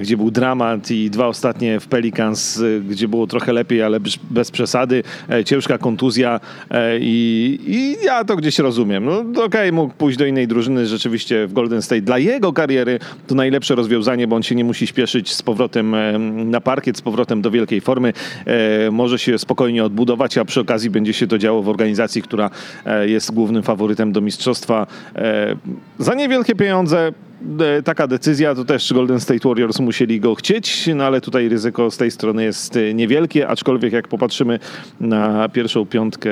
gdzie był dramat i dwa ostatnie w Pelicans, gdzie było trochę lepiej, ale bez przesady. E, ciężka kontuzja e, i, i ja to gdzieś rozumiem. No okej, okay, mógł pójść do innej drużyny, rzeczywiście w Golden State. Dla jego kariery to najlepsze rozwiązanie, bo on się nie musi śpieszyć z powrotem e, na parkiet, z powrotem do wielkiej formy. Może się spokojnie odbudować, a przy okazji będzie się to działo w organizacji, która jest głównym faworytem do mistrzostwa. Za niewielkie pieniądze taka decyzja, to też Golden State Warriors musieli go chcieć, no ale tutaj ryzyko z tej strony jest niewielkie, aczkolwiek jak popatrzymy na pierwszą piątkę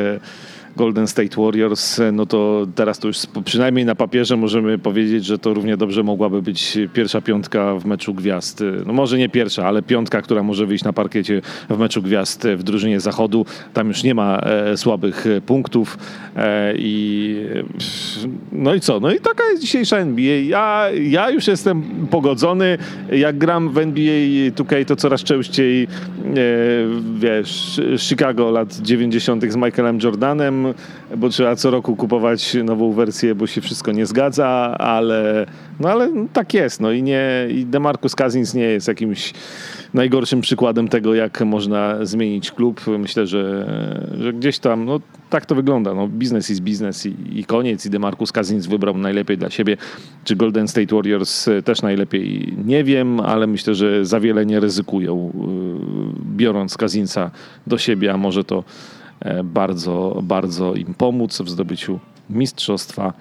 Golden State Warriors, no to teraz to już przynajmniej na papierze możemy powiedzieć, że to równie dobrze mogłaby być pierwsza piątka w meczu gwiazd. No może nie pierwsza, ale piątka, która może wyjść na parkiecie w meczu gwiazd w drużynie zachodu. Tam już nie ma e, słabych punktów e, i no i co? No i taka jest dzisiejsza NBA. Ja, ja już jestem pogodzony. Jak gram w NBA 2K, to coraz częściej e, wiesz, Chicago lat 90. z Michaelem Jordanem, bo trzeba co roku kupować nową wersję, bo się wszystko nie zgadza, ale, no ale tak jest. No i, nie, i DeMarcus Cousins nie jest jakimś najgorszym przykładem tego, jak można zmienić klub. Myślę, że, że gdzieś tam, no tak to wygląda. No, biznes jest biznes i, i koniec. I DeMarcus Cousins wybrał najlepiej dla siebie. Czy Golden State Warriors też najlepiej? Nie wiem, ale myślę, że za wiele nie ryzykują, y, biorąc Cousinsa do siebie, a może to E, bardzo, bardzo im pomóc w zdobyciu mistrzostwa.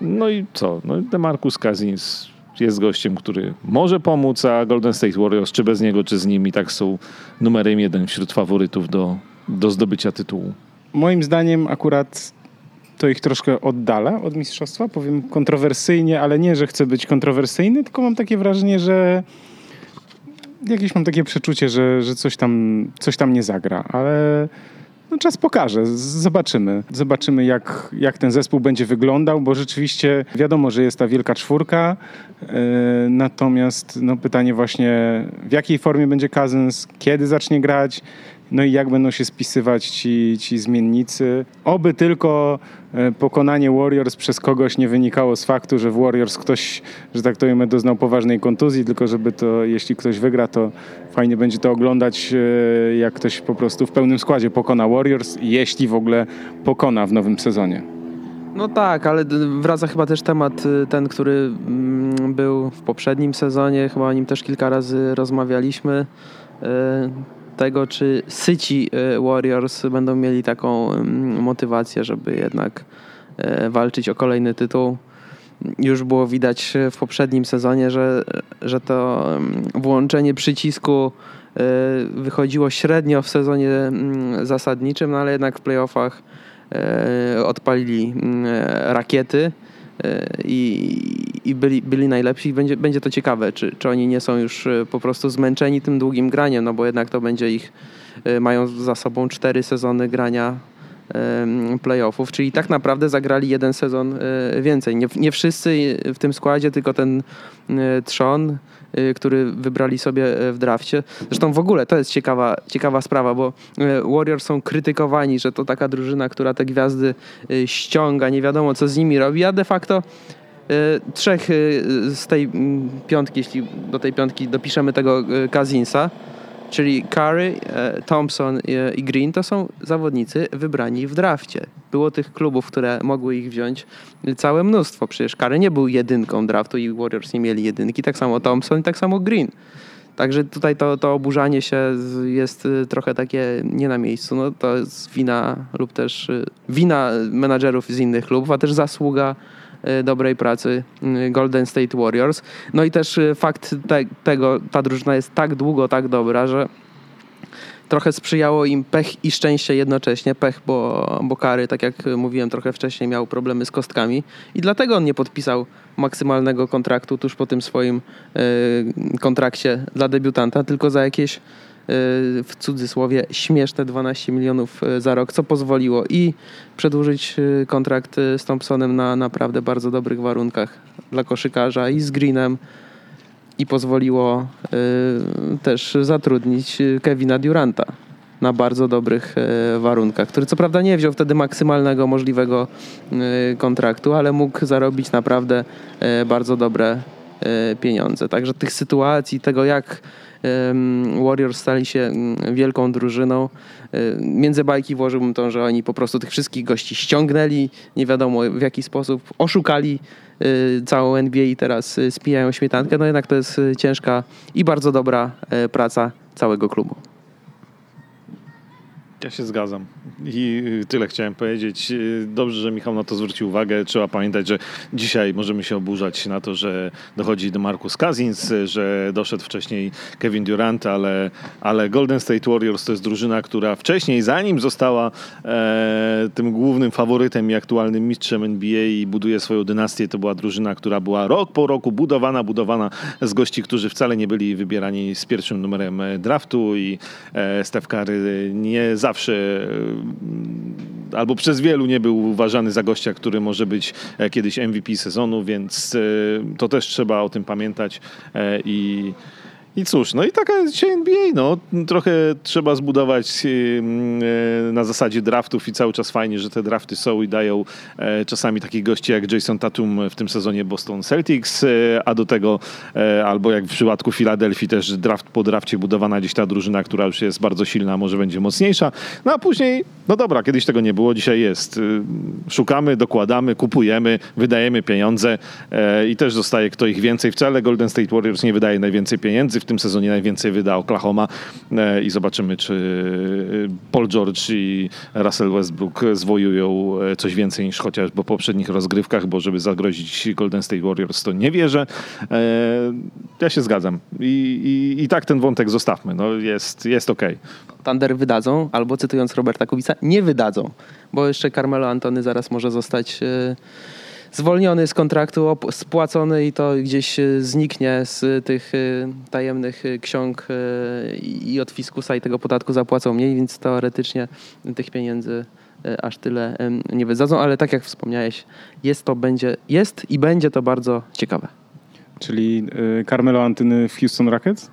No i co? No, Demarcus Cousins jest gościem, który może pomóc, a Golden State Warriors, czy bez niego, czy z nimi, tak są numerem jeden wśród faworytów do, do zdobycia tytułu. Moim zdaniem akurat to ich troszkę oddala od mistrzostwa. Powiem kontrowersyjnie, ale nie, że chcę być kontrowersyjny, tylko mam takie wrażenie, że jakieś mam takie przeczucie, że, że coś, tam, coś tam nie zagra, ale no, czas pokaże, zobaczymy. Zobaczymy, jak, jak ten zespół będzie wyglądał, bo rzeczywiście wiadomo, że jest ta wielka czwórka, yy, natomiast no, pytanie właśnie, w jakiej formie będzie Cousins, kiedy zacznie grać, no i jak będą się spisywać ci, ci zmiennicy. Oby tylko e, pokonanie Warriors przez kogoś nie wynikało z faktu, że w Warriors ktoś, że tak powiem, doznał poważnej kontuzji, tylko żeby to, jeśli ktoś wygra, to fajnie będzie to oglądać, e, jak ktoś po prostu w pełnym składzie pokona Warriors, jeśli w ogóle pokona w nowym sezonie. No tak, ale wraca chyba też temat y, ten, który mm, był w poprzednim sezonie, chyba o nim też kilka razy rozmawialiśmy y, tego, czy syci e, Warriors będą mieli taką mm, motywację, żeby jednak e, walczyć o kolejny tytuł. Już było widać w poprzednim sezonie, że, że to mm, włączenie przycisku e, wychodziło średnio w sezonie mm, zasadniczym, no ale jednak w playoffach odpalili rakiety i, i byli, byli najlepsi. Będzie, będzie to ciekawe, czy, czy oni nie są już e, po prostu zmęczeni tym długim graniem, no bo jednak to będzie ich, e, mają za sobą cztery sezony grania playoffów, czyli tak naprawdę zagrali jeden sezon e, więcej. Nie, nie wszyscy w tym składzie, tylko ten trzon, który wybrali sobie w drafcie. Zresztą w ogóle to jest ciekawa, ciekawa sprawa, bo Warriors są krytykowani, że to taka drużyna, która te gwiazdy ściąga, nie wiadomo co z nimi robi, a de facto E, trzech e, z tej mm, piątki, jeśli do tej piątki dopiszemy tego e, Kazinsa, czyli Curry, Thompson i Green, to są zawodnicy wybrani w drafcie. Było tych klubów, które mogły ich wziąć całe mnóstwo. Przecież Curry nie był jedynką draftu i Warriors nie mieli jedynki, tak samo Thompson i tak samo Green. Także tutaj to, to oburzanie się jest trochę takie nie na miejscu. No, to jest wina lub też wina menadżerów z innych klubów, a też zasługa dobrej pracy y, Golden State Warriors. No i też y, fakt te, tego, ta drużyna jest tak długo tak dobra, że trochę sprzyjało im pech i szczęście jednocześnie. Pech, bo, bo Kary, tak jak mówiłem trochę wcześniej, miał problemy z kostkami i dlatego on nie podpisał maksymalnego kontraktu tuż po tym swoim y, kontrakcie dla debiutanta, tylko za jakieś w cudzysłowie śmieszne 12 milionów e, za rok, co pozwoliło i przedłużyć e, kontrakt z Thompsonem na naprawdę bardzo dobrych warunkach dla koszykarza i z Greenem i pozwoliło też zatrudnić Kevina Duranta na bardzo dobrych warunkach, który co prawda nie wziął wtedy maksymalnego możliwego kontraktu, ale mógł zarobić naprawdę bardzo dobre pieniądze. Także tych sytuacji, tego jak Warriors stali się mm, wielką drużyną. E, między bajki włożyłbym to, że oni po prostu tych wszystkich gości ściągnęli, nie wiadomo w jaki sposób, oszukali e, całą NBA i teraz e, spijają śmietankę. No jednak to jest ciężka i bardzo dobra praca całego klubu. Ja się zgadzam. I tyle chciałem powiedzieć. Dobrze, że Michał na to zwrócił uwagę. Trzeba pamiętać, że dzisiaj możemy się oburzać na to, że dochodzi do Marcus Cousins, że doszedł wcześniej Kevin Durant, ale, ale Golden State Warriors to jest drużyna, która wcześniej, zanim została e, tym głównym faworytem i aktualnym mistrzem NBA i buduje swoją dynastię, to była drużyna, która była rok po roku budowana, budowana z gości, którzy wcale nie byli wybierani z pierwszym numerem draftu i e, Steph Curry nie zawsze e, albo przez wielu nie był uważany za gościa, który może być e, kiedyś MVP sezonu, więc e, to też trzeba o tym pamiętać i i cóż, no i taka dzisiaj NBA, no. Trochę trzeba zbudować e, na zasadzie draftów i cały czas fajnie, że te drafty są i dają e, czasami takich gości jak Jason Tatum w tym sezonie Boston Celtics, e, a do tego albo jak w przypadku Filadelfii też draft po drafcie budowana gdzieś ta drużyna, która już jest bardzo silna, może będzie mocniejsza. No a później, no dobra, kiedyś tego nie było, dzisiaj jest. Szukamy, dokładamy, kupujemy, wydajemy pieniądze i też zostaje kto ich więcej. Wcale Golden State Warriors nie wydaje najwięcej pieniędzy tym sezonie najwięcej wyda Oklahoma i zobaczymy, czy Paul George i Russell Westbrook zwojują coś więcej niż chociaż po poprzednich rozgrywkach, bo żeby zagrozić Golden State Warriors to nie wierzę. Ja się zgadzam. I, i, i tak ten wątek zostawmy. No, jest, jest okej. Okay. Thunder wydadzą, albo cytując Roberta Kubica, nie wydadzą, bo jeszcze Carmelo Antony zaraz może zostać e, zwolniony z kontraktu, spłacony i to gdzieś e, zniknie z tych e, tajemnych ksiąg i od fiskusa i tego podatku zapłacą mniej, więc teoretycznie tych pieniędzy aż tyle nie wydadzą, ale tak jak wspomniałeś, jest to będzie, jest i będzie to bardzo ciekawe. Czyli Carmelo Antony w Houston Rockets?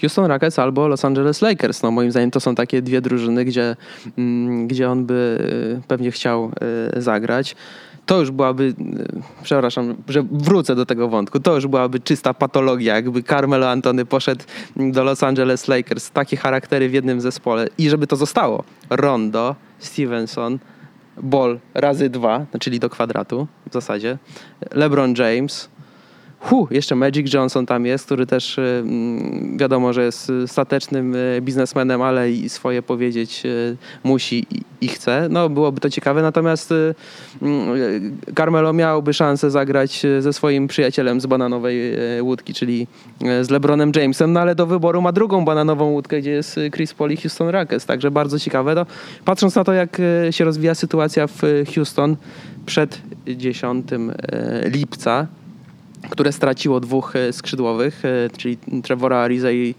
Houston Rockets albo Los Angeles Lakers. No moim zdaniem to są takie dwie drużyny, gdzie, mm, gdzie on by pewnie chciał zagrać. To już byłaby, y, przepraszam, że wrócę do tego wątku, to już byłaby czysta patologia, jakby Carmelo Antony poszedł do Los Angeles Lakers, takie charaktery w jednym zespole i żeby to zostało. Rondo, Stevenson, Ball razy dwa, czyli do kwadratu w zasadzie, LeBron James, Hu, jeszcze Magic Johnson tam jest, który też y, mm, wiadomo, że jest statecznym y, biznesmenem, ale i swoje powiedzieć y, musi i chce. No, byłoby to ciekawe, natomiast mm, Carmelo miałby szansę zagrać ze swoim przyjacielem z bananowej łódki, czyli z LeBronem Jamesem, no ale do wyboru ma drugą bananową łódkę, gdzie jest Chris Paul i Houston Rockets, także bardzo ciekawe. No, patrząc na to, jak się rozwija sytuacja w Houston przed 10 lipca, które straciło dwóch e, skrzydłowych, e, czyli Trevora Ariza i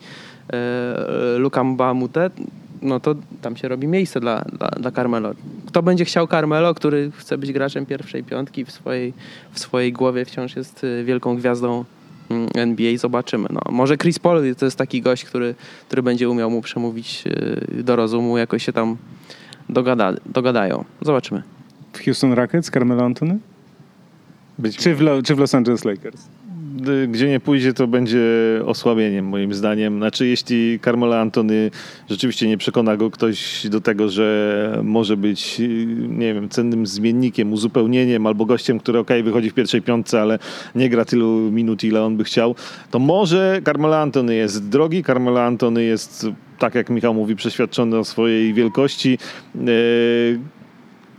e, Luka Mbamute, no to tam się robi miejsce dla, dla, dla Carmelo. Kto będzie chciał Carmelo, który chce być graczem pierwszej piątki, w swojej, w swojej głowie wciąż jest wielką gwiazdą mm, NBA, zobaczymy. No, może Chris Paul to jest taki gość, który, który będzie umiał mu przemówić do rozumu, jakoś się tam dogada, dogadają. Zobaczymy. W Houston Rockets Carmelo Antony? Być... Czy, w Lo, czy w Los Angeles Lakers? Gdzie nie pójdzie, to będzie osłabieniem, moim zdaniem. Znaczy, jeśli Carmelo Antony rzeczywiście nie przekona go ktoś do tego, że może być, nie wiem, cennym zmiennikiem, uzupełnieniem albo gościem, który ok, wychodzi w pierwszej piątce, ale nie gra tylu minut, ile on by chciał, to może Carmelo Antony jest drogi, Carmelo Antony jest tak jak Michał mówi, przeświadczony o swojej wielkości.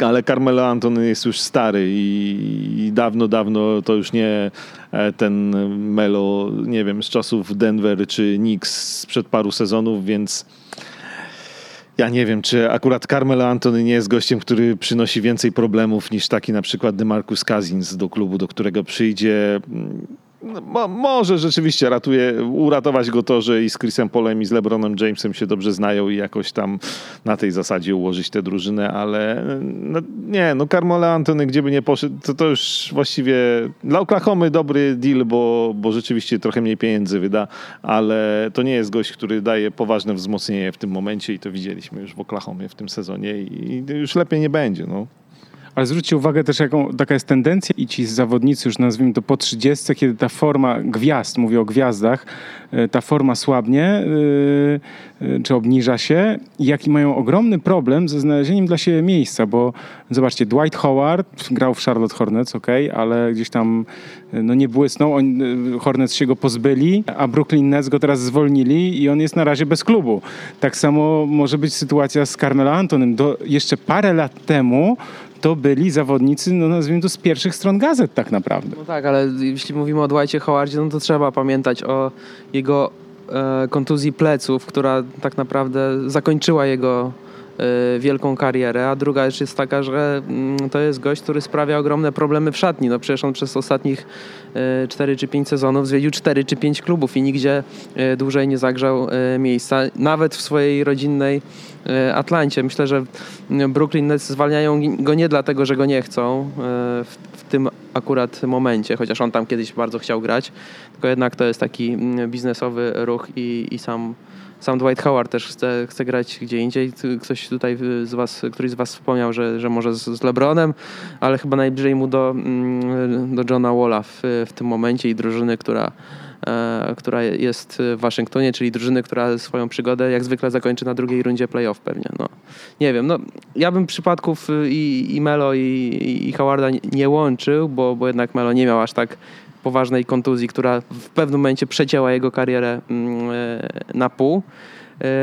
Ale Carmelo Anton jest już stary i, i, dawno, dawno to już nie e, ten Melo, nie wiem, z czasów Denver czy Knicks sprzed paru sezonów, więc ja nie wiem, czy akurat Carmelo Antony nie jest gościem, który przynosi więcej problemów niż taki na przykład DeMarcus Cousins do klubu, do którego przyjdzie no, mo, może rzeczywiście ratuje, uratować go to, że i z Chrisem Polem i z LeBronem Jamesem się dobrze znają i jakoś tam na tej zasadzie ułożyć tę drużynę, ale no, nie, no Carmelo Antony gdzie by nie poszedł, to, to już właściwie dla Oklahomy dobry deal, bo, bo rzeczywiście trochę mniej pieniędzy wyda, ale to nie jest gość, który daje poważne wzmocnienie w tym momencie i to widzieliśmy już w Oklahomie w tym sezonie i już lepiej nie będzie, no. Ale zwróćcie uwagę też, jaką taka jest tendencja i ci zawodnicy, już nazwijmy to po 30, kiedy ta forma gwiazd, mówię o gwiazdach, e, ta forma słabnie yy, czy obniża się jaki mają ogromny problem ze znalezieniem dla siebie miejsca, bo zobaczcie, Dwight Howard grał w Charlotte Hornets, ok, ale gdzieś tam no nie błysnął, on, Hornets się go pozbyli, a Brooklyn Nets go teraz zwolnili i on jest na razie bez klubu. Tak samo może być sytuacja z Carmelo Antonem. Do, jeszcze parę lat temu to byli zawodnicy, no nazwijmy to z pierwszych stron gazet tak naprawdę. No tak, ale jeśli mówimy o Dwightie Howardzie, no to trzeba pamiętać o jego e, kontuzji pleców, która tak naprawdę zakończyła jego wielką karierę, a druga rzecz jest taka, że mm, to jest gość, który sprawia ogromne problemy w szatni. No przecież on przez ostatnich 4 e, czy 5 sezonów zwiedził 4 czy 5 klubów i nigdzie e, dłużej nie zagrzał miejsca. Nawet w swojej rodzinnej Atlancie. Myślę, że Brooklyn Nets zwalniają go nie dlatego, że go nie chcą w, w tym akurat momencie, chociaż on tam kiedyś bardzo chciał grać, tylko jednak to jest taki mm, biznesowy ruch i, i sam sam Dwight Howard też chce, chce grać gdzie indziej. Ktoś tutaj z was, któryś z was wspomniał, że, że może z, z LeBronem, ale chyba najbliżej mu do, mm, do Johna Walla w, w tym momencie i drużyny, która E, która jest w Waszyngtonie, czyli drużyny, która swoją przygodę jak zwykle zakończy na drugiej rundzie playoff pewnie. No, nie wiem, no, ja bym przypadków i, i Melo i, i Howarda nie łączył, bo, bo jednak Melo nie miał aż tak poważnej kontuzji, która w pewnym momencie przecięła jego karierę mm, na pół.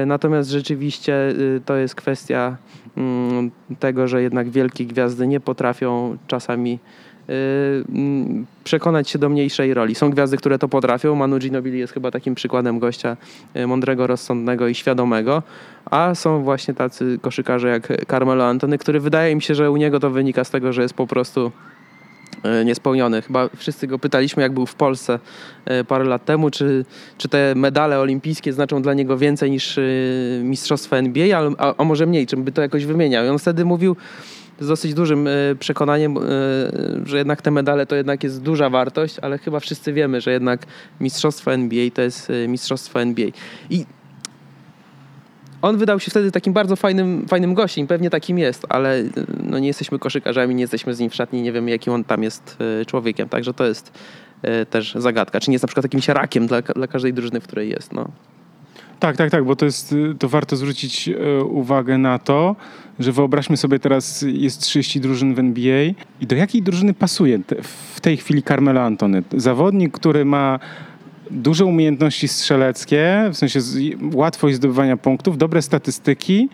Natomiast rzeczywiście to jest kwestia mm, tego, że jednak wielkie gwiazdy nie potrafią czasami mm, przekonać się do mniejszej roli. Są gwiazdy, które to potrafią. Manu Ginobili jest chyba takim przykładem gościa mądrego, rozsądnego i świadomego, a są właśnie tacy koszykarze jak Carmelo Antony, który wydaje mi się, że u niego to wynika z tego, że jest po prostu E, niespełniony. Chyba wszyscy go pytaliśmy, jak był w Polsce e, parę lat temu, czy, czy te medale olimpijskie znaczą dla niego więcej niż e, mistrzostwa NBA, a, a może mniej, czym by to jakoś wymieniał. I on wtedy mówił z dosyć dużym przekonaniem, że jednak te medale to jednak jest duża wartość, ale chyba wszyscy wiemy, że jednak mistrzostwo NBA to jest mistrzostwo NBA. I on wydał się wtedy takim bardzo fajnym, fajnym gościem, pewnie takim jest, ale no nie jesteśmy koszykarzami, nie jesteśmy z nim w szatni, nie wiemy jakim on tam jest e, człowiekiem, także to jest e, też zagadka. Czy nie jest na przykład jakimś rakiem dla, dla każdej drużyny, w której jest. No. Tak, tak, tak, bo to jest, to warto zwrócić uwagę na to, że wyobraźmy sobie teraz jest 30 drużyn w NBA i do jakiej drużyny pasuje w tej chwili Carmelo Antony? Zawodnik, który ma duże umiejętności strzeleckie, w sensie łatwość zdobywania punktów, dobre statystyki,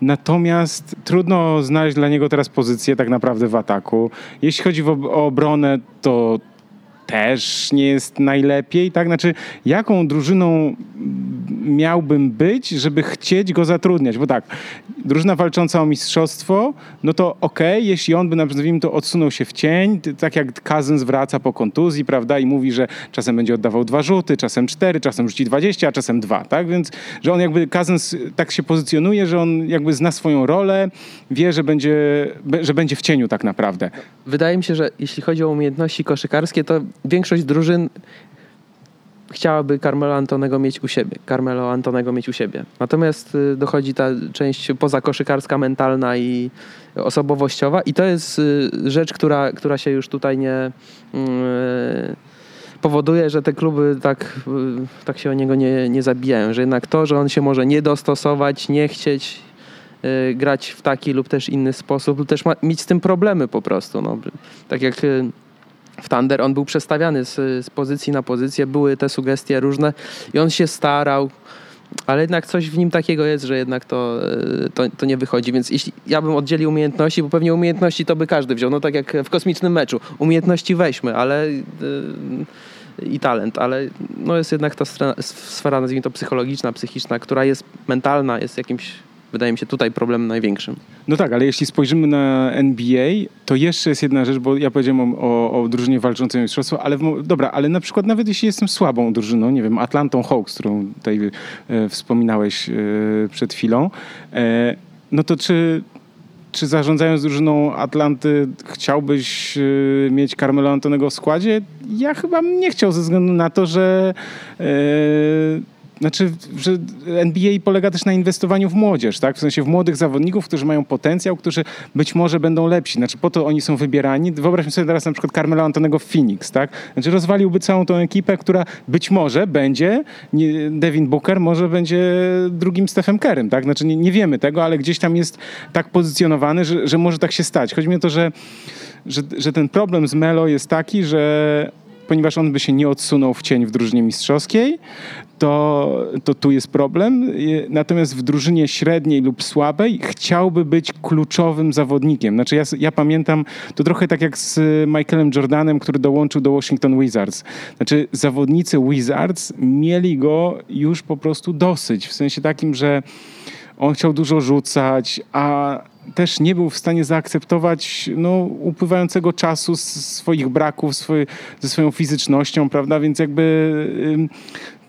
natomiast trudno znaleźć dla niego teraz pozycję tak naprawdę w ataku. Jeśli chodzi o obronę, to też nie jest najlepiej, tak? Znaczy, jaką drużyną miałbym być, żeby chcieć go zatrudniać? Bo tak, drużyna walcząca o mistrzostwo, no to okej, okay, jeśli on by, nazwijmy to, odsunął się w cień, tak jak Kazyn zwraca po kontuzji, prawda, i mówi, że czasem będzie oddawał dwa rzuty, czasem cztery, czasem rzuci dwadzieścia, a czasem dwa, tak? Więc, że on jakby, Kazyn tak się pozycjonuje, że on jakby zna swoją rolę, wie, że będzie, że będzie w cieniu tak naprawdę. Wydaje mi się, że jeśli chodzi o umiejętności koszykarskie, to większość drużyn chciałaby Carmelo Antonego mieć u siebie. Carmelo Antonego mieć u siebie. Natomiast y, dochodzi ta część pozakoszykarska, mentalna i osobowościowa i to jest y, rzecz, która, która się już tutaj nie yy, powoduje, że te kluby tak, tak się o niego nie, nie zabijają. Że jednak to, że on się może nie dostosować, nie chcieć grać w taki lub też inny sposób, lub też ma, mieć z tym problemy po prostu. No. Tak jak w Thunder on był przestawiany z, z pozycji na pozycję, były te sugestie różne i on się starał, ale jednak coś w nim takiego jest, że jednak to, e, to, to, nie wychodzi. Więc jeśli ja bym oddzielił umiejętności, bo pewnie umiejętności to by każdy wziął, no tak jak w kosmicznym meczu. Umiejętności weźmy, ale yy, i talent, ale no jest jednak ta sfera, sfera, nazwijmy to psychologiczna, psychiczna, która jest mentalna, jest jakimś wydaje mi się tutaj problem największym. No tak, ale jeśli spojrzymy na NBA, to jeszcze jest jedna rzecz, bo ja powiedziałem o, o, drużynie walczącej o mistrzostwo, ale w, dobra, ale na przykład nawet jeśli jestem słabą drużyną, nie wiem, Atlantą Hawks, którą tutaj e, wspominałeś e, przed chwilą, e, no to czy czy zarządzając drużyną Atlanty chciałbyś y, mieć Carmelo Antonego w składzie? Ja chyba nie chciał ze względu na to, że y, znaczy, że NBA polega też na inwestowaniu w młodzież, tak? W sensie w młodych zawodników, którzy mają potencjał, którzy być może będą lepsi. Znaczy, po to oni są wybierani. Wyobraźmy sobie teraz na przykład Carmela Antonego w Phoenix, tak? Znaczy, rozwaliłby całą tą ekipę, która być może będzie, nie, Devin Booker może będzie drugim Stephen Kerem, tak? Znaczy, nie, nie wiemy tego, ale gdzieś tam jest tak pozycjonowany, że, że może tak się stać. Chodzi mi o to, że, że, że ten problem z Melo jest taki, że ponieważ on by się nie odsunął w cień w drużynie mistrzowskiej, to, to tu jest problem. Natomiast w drużynie średniej lub słabej chciałby być kluczowym zawodnikiem. Znaczy ja, ja pamiętam, to trochę tak jak z Michaelem Jordanem, który dołączył do Washington Wizards. Znaczy zawodnicy Wizards mieli go już po prostu dosyć. W sensie takim, że on chciał dużo rzucać, a też nie był w stanie zaakceptować no, upływającego czasu swoich braków, ze swoją fizycznością, prawda? Więc jakby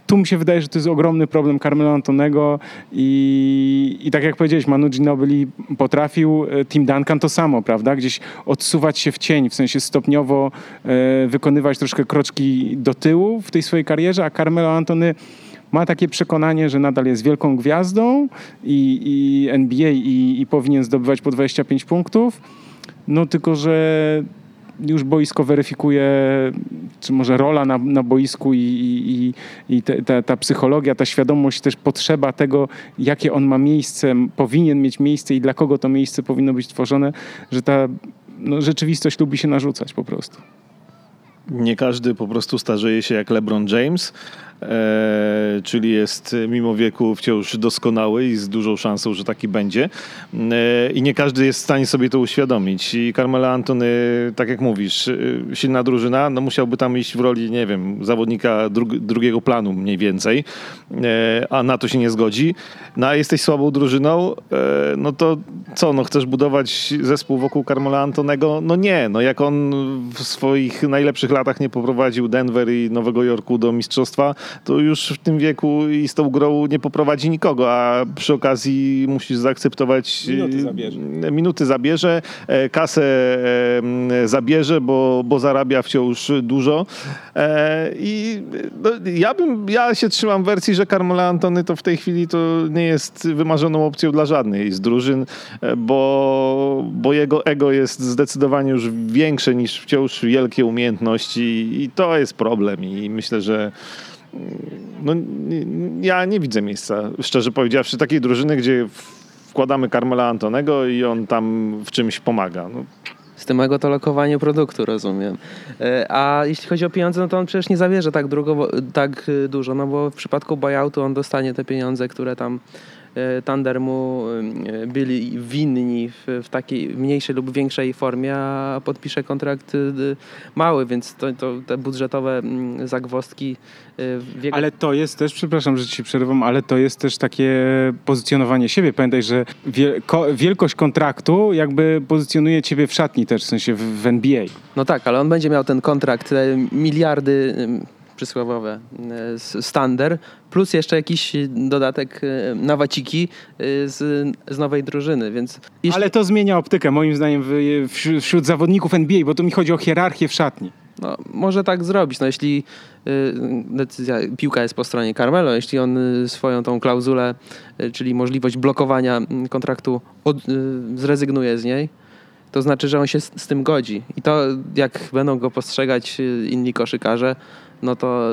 tu mi się wydaje, że to jest ogromny problem Carmelo Antonego i, i tak jak powiedziałeś, Manu Ginobili potrafił, e, Tim Duncan to samo, prawda? Gdzieś odsuwać się w cień, w sensie stopniowo e, wykonywać troszkę kroczki do tyłu w tej swojej karierze, a Carmelo Antony ma takie przekonanie, że nadal jest wielką gwiazdą i, i NBA i, i powinien zdobywać po 25 punktów. No tylko, że już boisko weryfikuje, czy może rola na, na boisku i, i, i te, ta, ta, psychologia, ta świadomość, też potrzeba tego, jakie on ma miejsce, powinien mieć miejsce i dla kogo to miejsce powinno być tworzone, że ta no, rzeczywistość lubi się narzucać po prostu. Nie każdy po prostu starzeje się jak LeBron James. E, czyli jest mimo wieku wciąż doskonały i z dużą szansą, że taki będzie. E, I nie każdy jest w stanie sobie to uświadomić. I Carmela Antony, tak jak mówisz, e, silna drużyna, no musiałby tam iść w roli, nie wiem, zawodnika drugiego planu mniej więcej, a na to się nie zgodzi. No a jesteś słabą drużyną, no to co, no chcesz budować zespół wokół Carmela Antonego? No nie, no jak on w swoich najlepszych latach nie poprowadził Denver i Nowego Jorku do mistrzostwa, to już w tym wieku i z tą grą nie poprowadzi nikogo, a przy okazji musisz zaakceptować... Minuty zabierze. Minuty zabierze, e, kasę e, zabierze, bo, bo zarabia wciąż dużo. E, I no, ja, bym, ja się trzymam wersji, że Carmela Antony to w tej chwili to nie jest wymarzoną opcją dla żadnej z drużyn, bo, bo jego ego jest zdecydowanie już większe niż wciąż wielkie umiejętności i to jest problem i myślę, że no, ja nie widzę miejsca, szczerze powiedziawszy, takiej drużyny, gdzie wkładamy Carmela Antonego i on tam w czymś pomaga. No. Z tym to lokowanie produktu, rozumiem. E, a jeśli chodzi o pieniądze, no to on przecież nie zawierze tak, drugo, tak dużo, no bo w przypadku buyoutu on dostanie te pieniądze, które tam Thunder mu e, byli winni w, w takiej mniejszej lub większej formie, a podpisze kontrakt e, mały, więc to, to te budżetowe zagwozdki Wiek... Ale to jest też, przepraszam, że ci przerywam, ale to jest też takie pozycjonowanie siebie. Pamiętaj, że wielkość kontraktu jakby pozycjonuje ciebie w szatni też, w sensie w, w NBA. No tak, ale on będzie miał ten kontrakt, miliardy przysłowiowe e, standard, plus jeszcze jakiś dodatek e, na waciki e, z, z nowej drużyny, więc... Jeśli... Ale to zmienia optykę moim zdaniem wśród, wśród zawodników NBA, bo tu mi chodzi o hierarchię w szatni. No, może tak zrobić, no jeśli decyzja, piłka jest po stronie Carmelo, jeśli on swoją tą klauzulę, czyli możliwość blokowania kontraktu od, zrezygnuje z niej, to znaczy, że on się z, z, tym godzi. I to, jak będą go postrzegać inni koszykarze, no to,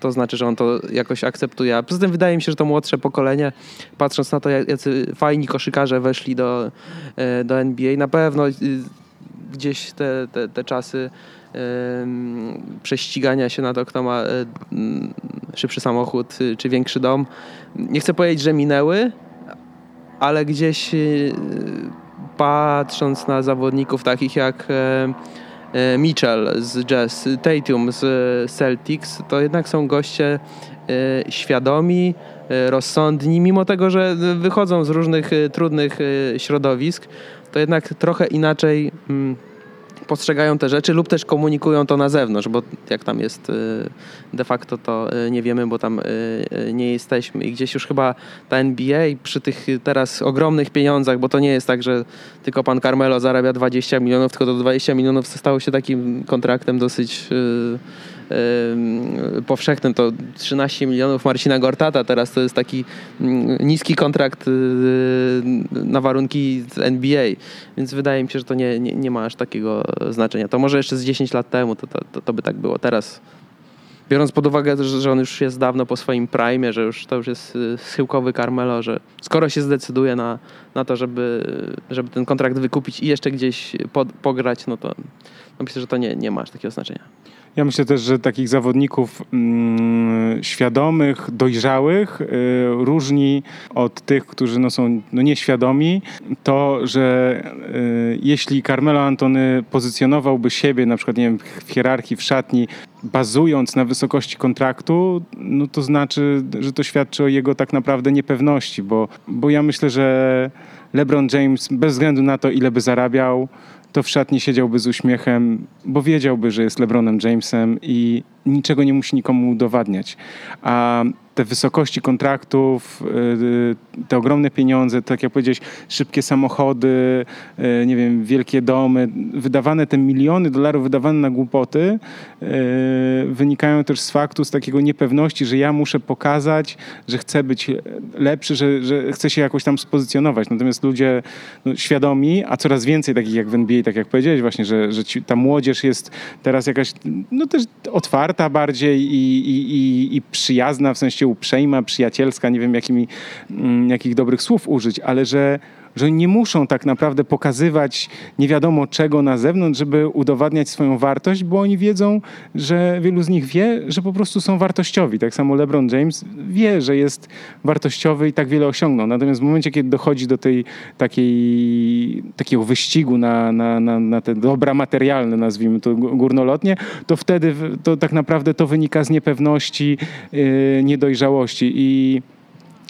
to znaczy, że on to jakoś akceptuje. A poza tym wydaje mi się, że to młodsze pokolenie, patrząc na to, jacy fajni koszykarze weszli do, e, do NBA, na pewno y, gdzieś te, te, te czasy prześcigania się na to, kto ma e, szybszy samochód y, czy większy dom. Nie chcę powiedzieć, że minęły, ale gdzieś y, patrząc na zawodników takich jak Mitchell z Jazz, Tatum z Celtics, to jednak są goście e, świadomi, e, rozsądni, mimo tego, że wychodzą z różnych trudnych środowisk, to jednak trochę inaczej mm, postrzegają te rzeczy lub też komunikują to na zewnątrz, bo jak tam jest y, de facto to y, nie wiemy, bo tam y, nie jesteśmy. I gdzieś już chyba ta NBA przy tych teraz ogromnych pieniądzach, bo to nie jest tak, że tylko pan Carmelo zarabia 20 milionów, tylko to 20 milionów stało się takim kontraktem dosyć powszechnym to 13 milionów Marcina Gortata, teraz to jest taki mm, niski kontrakt y, na warunki NBA, więc wydaje mi się, że to nie, nie, nie ma aż takiego znaczenia. To może jeszcze z 10 lat temu to, to, to by tak było. Teraz biorąc pod uwagę, że on już jest dawno po swoim prime, że już to już jest y, schyłkowy Carmelo, że skoro się zdecyduje na, na to, żeby, żeby ten kontrakt wykupić i jeszcze gdzieś pod, pograć, no to no myślę, że to nie, nie ma aż takiego znaczenia. Ja myślę też, że takich zawodników mm, świadomych, dojrzałych y, różni od tych, którzy no, są no, nieświadomi, to, że y, jeśli Carmelo Antony pozycjonowałby siebie na przykład nie wiem, w hierarchii, w szatni, bazując na wysokości kontraktu, no to znaczy, że to świadczy o jego tak naprawdę niepewności, bo, bo ja myślę, że LeBron James bez względu na to, ile by zarabiał, to w szatni siedziałby z uśmiechem, bo wiedziałby, że jest LeBronem Jamesem i niczego nie musi nikomu udowadniać. A te wysokości kontraktów, y, te ogromne pieniądze, tak jak powiedziałeś, szybkie samochody, y, nie wiem, wielkie domy, wydawane te miliony dolarów wydawane na głupoty, y, wynikają też z faktu, z takiego niepewności, że ja muszę pokazać, że chcę być lepszy, że, że chcę się jakoś tam spozycjonować. Natomiast ludzie no, świadomi, a coraz więcej takich jak w NBA, tak jak powiedziałeś właśnie, że, że ci, ta młodzież jest teraz jakaś, no też otwarta bardziej i, i, i, i przyjazna, w sensie uprzejma, przyjacielska, nie wiem jakimi, mm, jakich dobrych słów użyć, ale że że nie muszą tak naprawdę pokazywać nie wiadomo czego na zewnątrz, żeby udowadniać swoją wartość, bo oni wiedzą, że wielu z nich wie, że po prostu są wartościowi. Tak samo LeBron James wie, że jest wartościowy i tak wiele osiągnął. Natomiast w momencie, kiedy dochodzi do tej takiej, takiego wyścigu na, na, na, na te dobra materialne, nazwijmy to górnolotnie, to wtedy to tak naprawdę to wynika z niepewności, yy, niedojrzałości i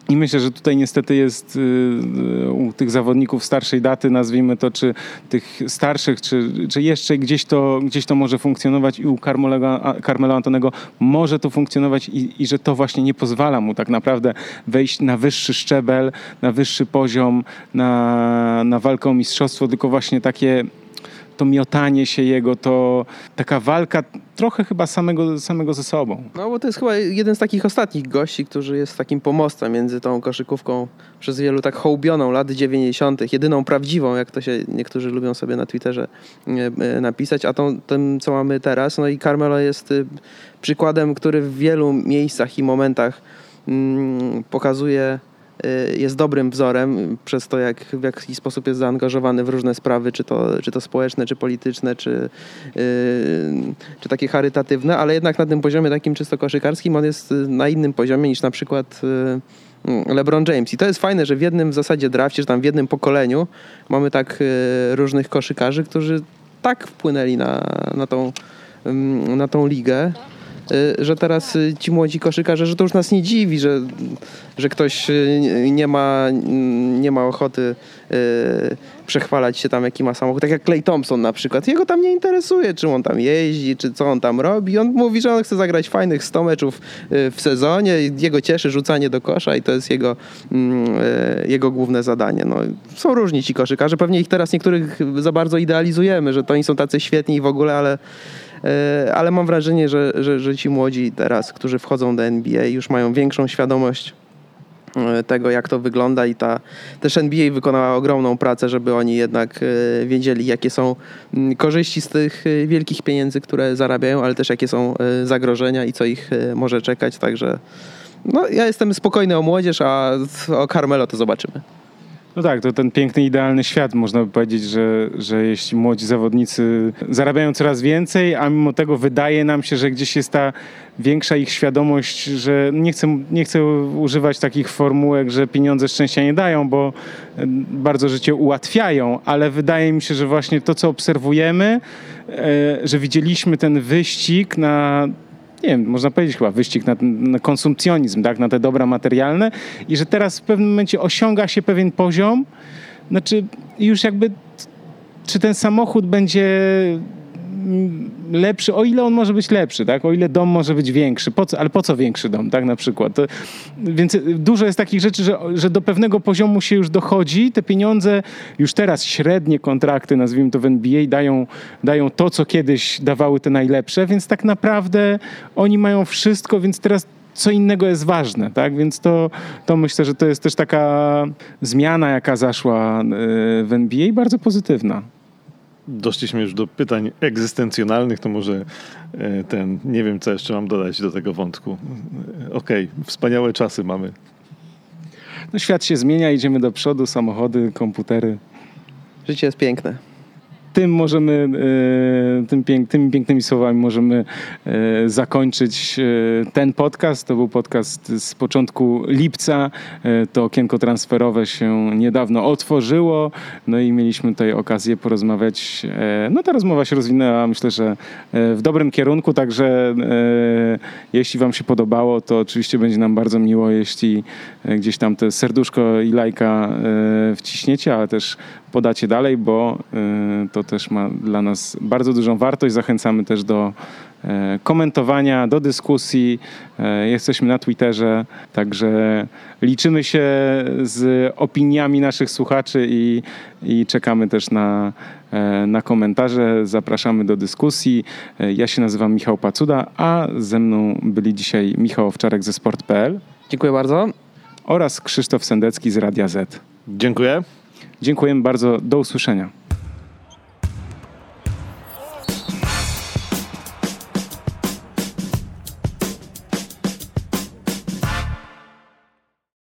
i myślę, że tutaj niestety jest y, u tych zawodników starszej daty, nazwijmy to, czy tych starszych, czy, czy jeszcze gdzieś to, gdzieś to może funkcjonować i u Carmelo, Carmelo Antonego może to funkcjonować i, i że to właśnie nie pozwala mu tak naprawdę wejść na wyższy szczebel, na wyższy poziom, na, na walkę o mistrzostwo, tylko właśnie takie to miotanie się jego, to taka walka trochę chyba samego, samego ze sobą. No bo to jest chyba jeden z takich ostatnich gości, który jest takim pomostem między tą koszykówką przez wielu tak hołbioną lat 90., jedyną prawdziwą, jak to się niektórzy lubią sobie na Twitterze e, napisać, a tą, tym, co mamy teraz. No i Carmelo jest y, przykładem, który w wielu miejscach i momentach mm, pokazuje jest dobrym wzorem przez to, jak, w jaki sposób jest zaangażowany w różne sprawy, czy to, czy to społeczne, czy polityczne, czy, yy, czy takie charytatywne, ale jednak na tym poziomie takim czysto koszykarskim on jest na innym poziomie niż na przykład LeBron James. I to jest fajne, że w jednym w zasadzie drafcie, czy tam w jednym pokoleniu mamy tak różnych koszykarzy, którzy tak wpłynęli na, na, tą, na tą ligę. Y, że teraz y, ci młodzi koszykarze, że to już nas nie dziwi, że, że ktoś y, nie ma, nie ma ochoty przechwalać się tam, jaki ma samochód. Tak jak Clay Thompson na przykład. Jego tam nie interesuje, czy on tam jeździ, czy co on tam robi. On mówi, że on chce zagrać fajnych 100 meczów w sezonie. Jego cieszy rzucanie do kosza i to jest jego, mm, jego główne zadanie. No, są różni ci koszykarze. Pewnie ich teraz niektórych za bardzo idealizujemy, że to oni są tacy świetni i w ogóle, ale ale mam wrażenie, że, że, że ci młodzi teraz, którzy wchodzą do NBA, już mają większą świadomość e, tego, jak to wygląda i ta też NBA wykonała ogromną pracę, żeby oni jednak e, wiedzieli, jakie są mm, korzyści z tych wielkich pieniędzy, które zarabiają, ale też jakie są zagrożenia i co ich może czekać, także no, ja jestem spokojny o młodzież, a o Carmelo to zobaczymy. No tak, to ten piękny, idealny świat. Można by powiedzieć, że, że jeśli młodzi zawodnicy zarabiają coraz więcej, a mimo tego wydaje nam się, że gdzieś jest ta większa ich świadomość, że nie chcę, nie chcę używać takich formułek, że pieniądze szczęścia nie dają, bo bardzo życie ułatwiają, ale wydaje mi się, że właśnie to, co obserwujemy, e, że widzieliśmy ten wyścig na nie wiem, można powiedzieć chyba wyścig na, na konsumpcjonizm, tak, na te dobra materialne i że teraz w pewnym momencie osiąga się pewien poziom, znaczy już jakby czy ten samochód będzie lepszy, o ile on może być lepszy, tak? o ile dom może być większy, po co, ale po co większy dom, tak na przykład. To, więc dużo jest takich rzeczy, że, że do pewnego poziomu się już dochodzi, te pieniądze, już teraz średnie kontrakty, nazwijmy to w NBA, dają, dają to, co kiedyś dawały te najlepsze, więc tak naprawdę oni mają wszystko, więc teraz co innego jest ważne, tak? Więc to, to myślę, że to jest też taka zmiana, jaka zaszła e, w NBA, bardzo pozytywna doszliśmy już do pytań egzystencjonalnych, to może e, ten, nie wiem co jeszcze mam dodać do tego wątku. E, okej, okay, wspaniałe czasy mamy. No, świat się zmienia, idziemy do przodu, samochody, komputery. Życie jest piękne tym możemy, e, tym pięk, tymi pięknymi słowami możemy e, zakończyć e, ten podcast. To był podcast z początku lipca. To okienko transferowe się niedawno otworzyło. No i mieliśmy tutaj okazję porozmawiać. No ta rozmowa się rozwinęła, myślę, że w dobrym kierunku, także jeśli wam się podobało, to oczywiście będzie nam bardzo miło, jeśli gdzieś tam te serduszko i lajka wciśniecie, ale też podacie dalej, bo y, to też ma dla nas bardzo dużą wartość. Zachęcamy też do e, komentowania, do dyskusji. E, jesteśmy na Twitterze, także liczymy się z opiniami naszych słuchaczy i, i czekamy też na, na komentarze. Zapraszamy do dyskusji. Ja się nazywam Michał Pacuda, a ze mną byli dzisiaj Michał Owczarek ze sport.pl. Dziękuję bardzo. Oraz Krzysztof Sendecki z Radia Z. Dziękuję. Dziękujemy bardzo. Do usłyszenia.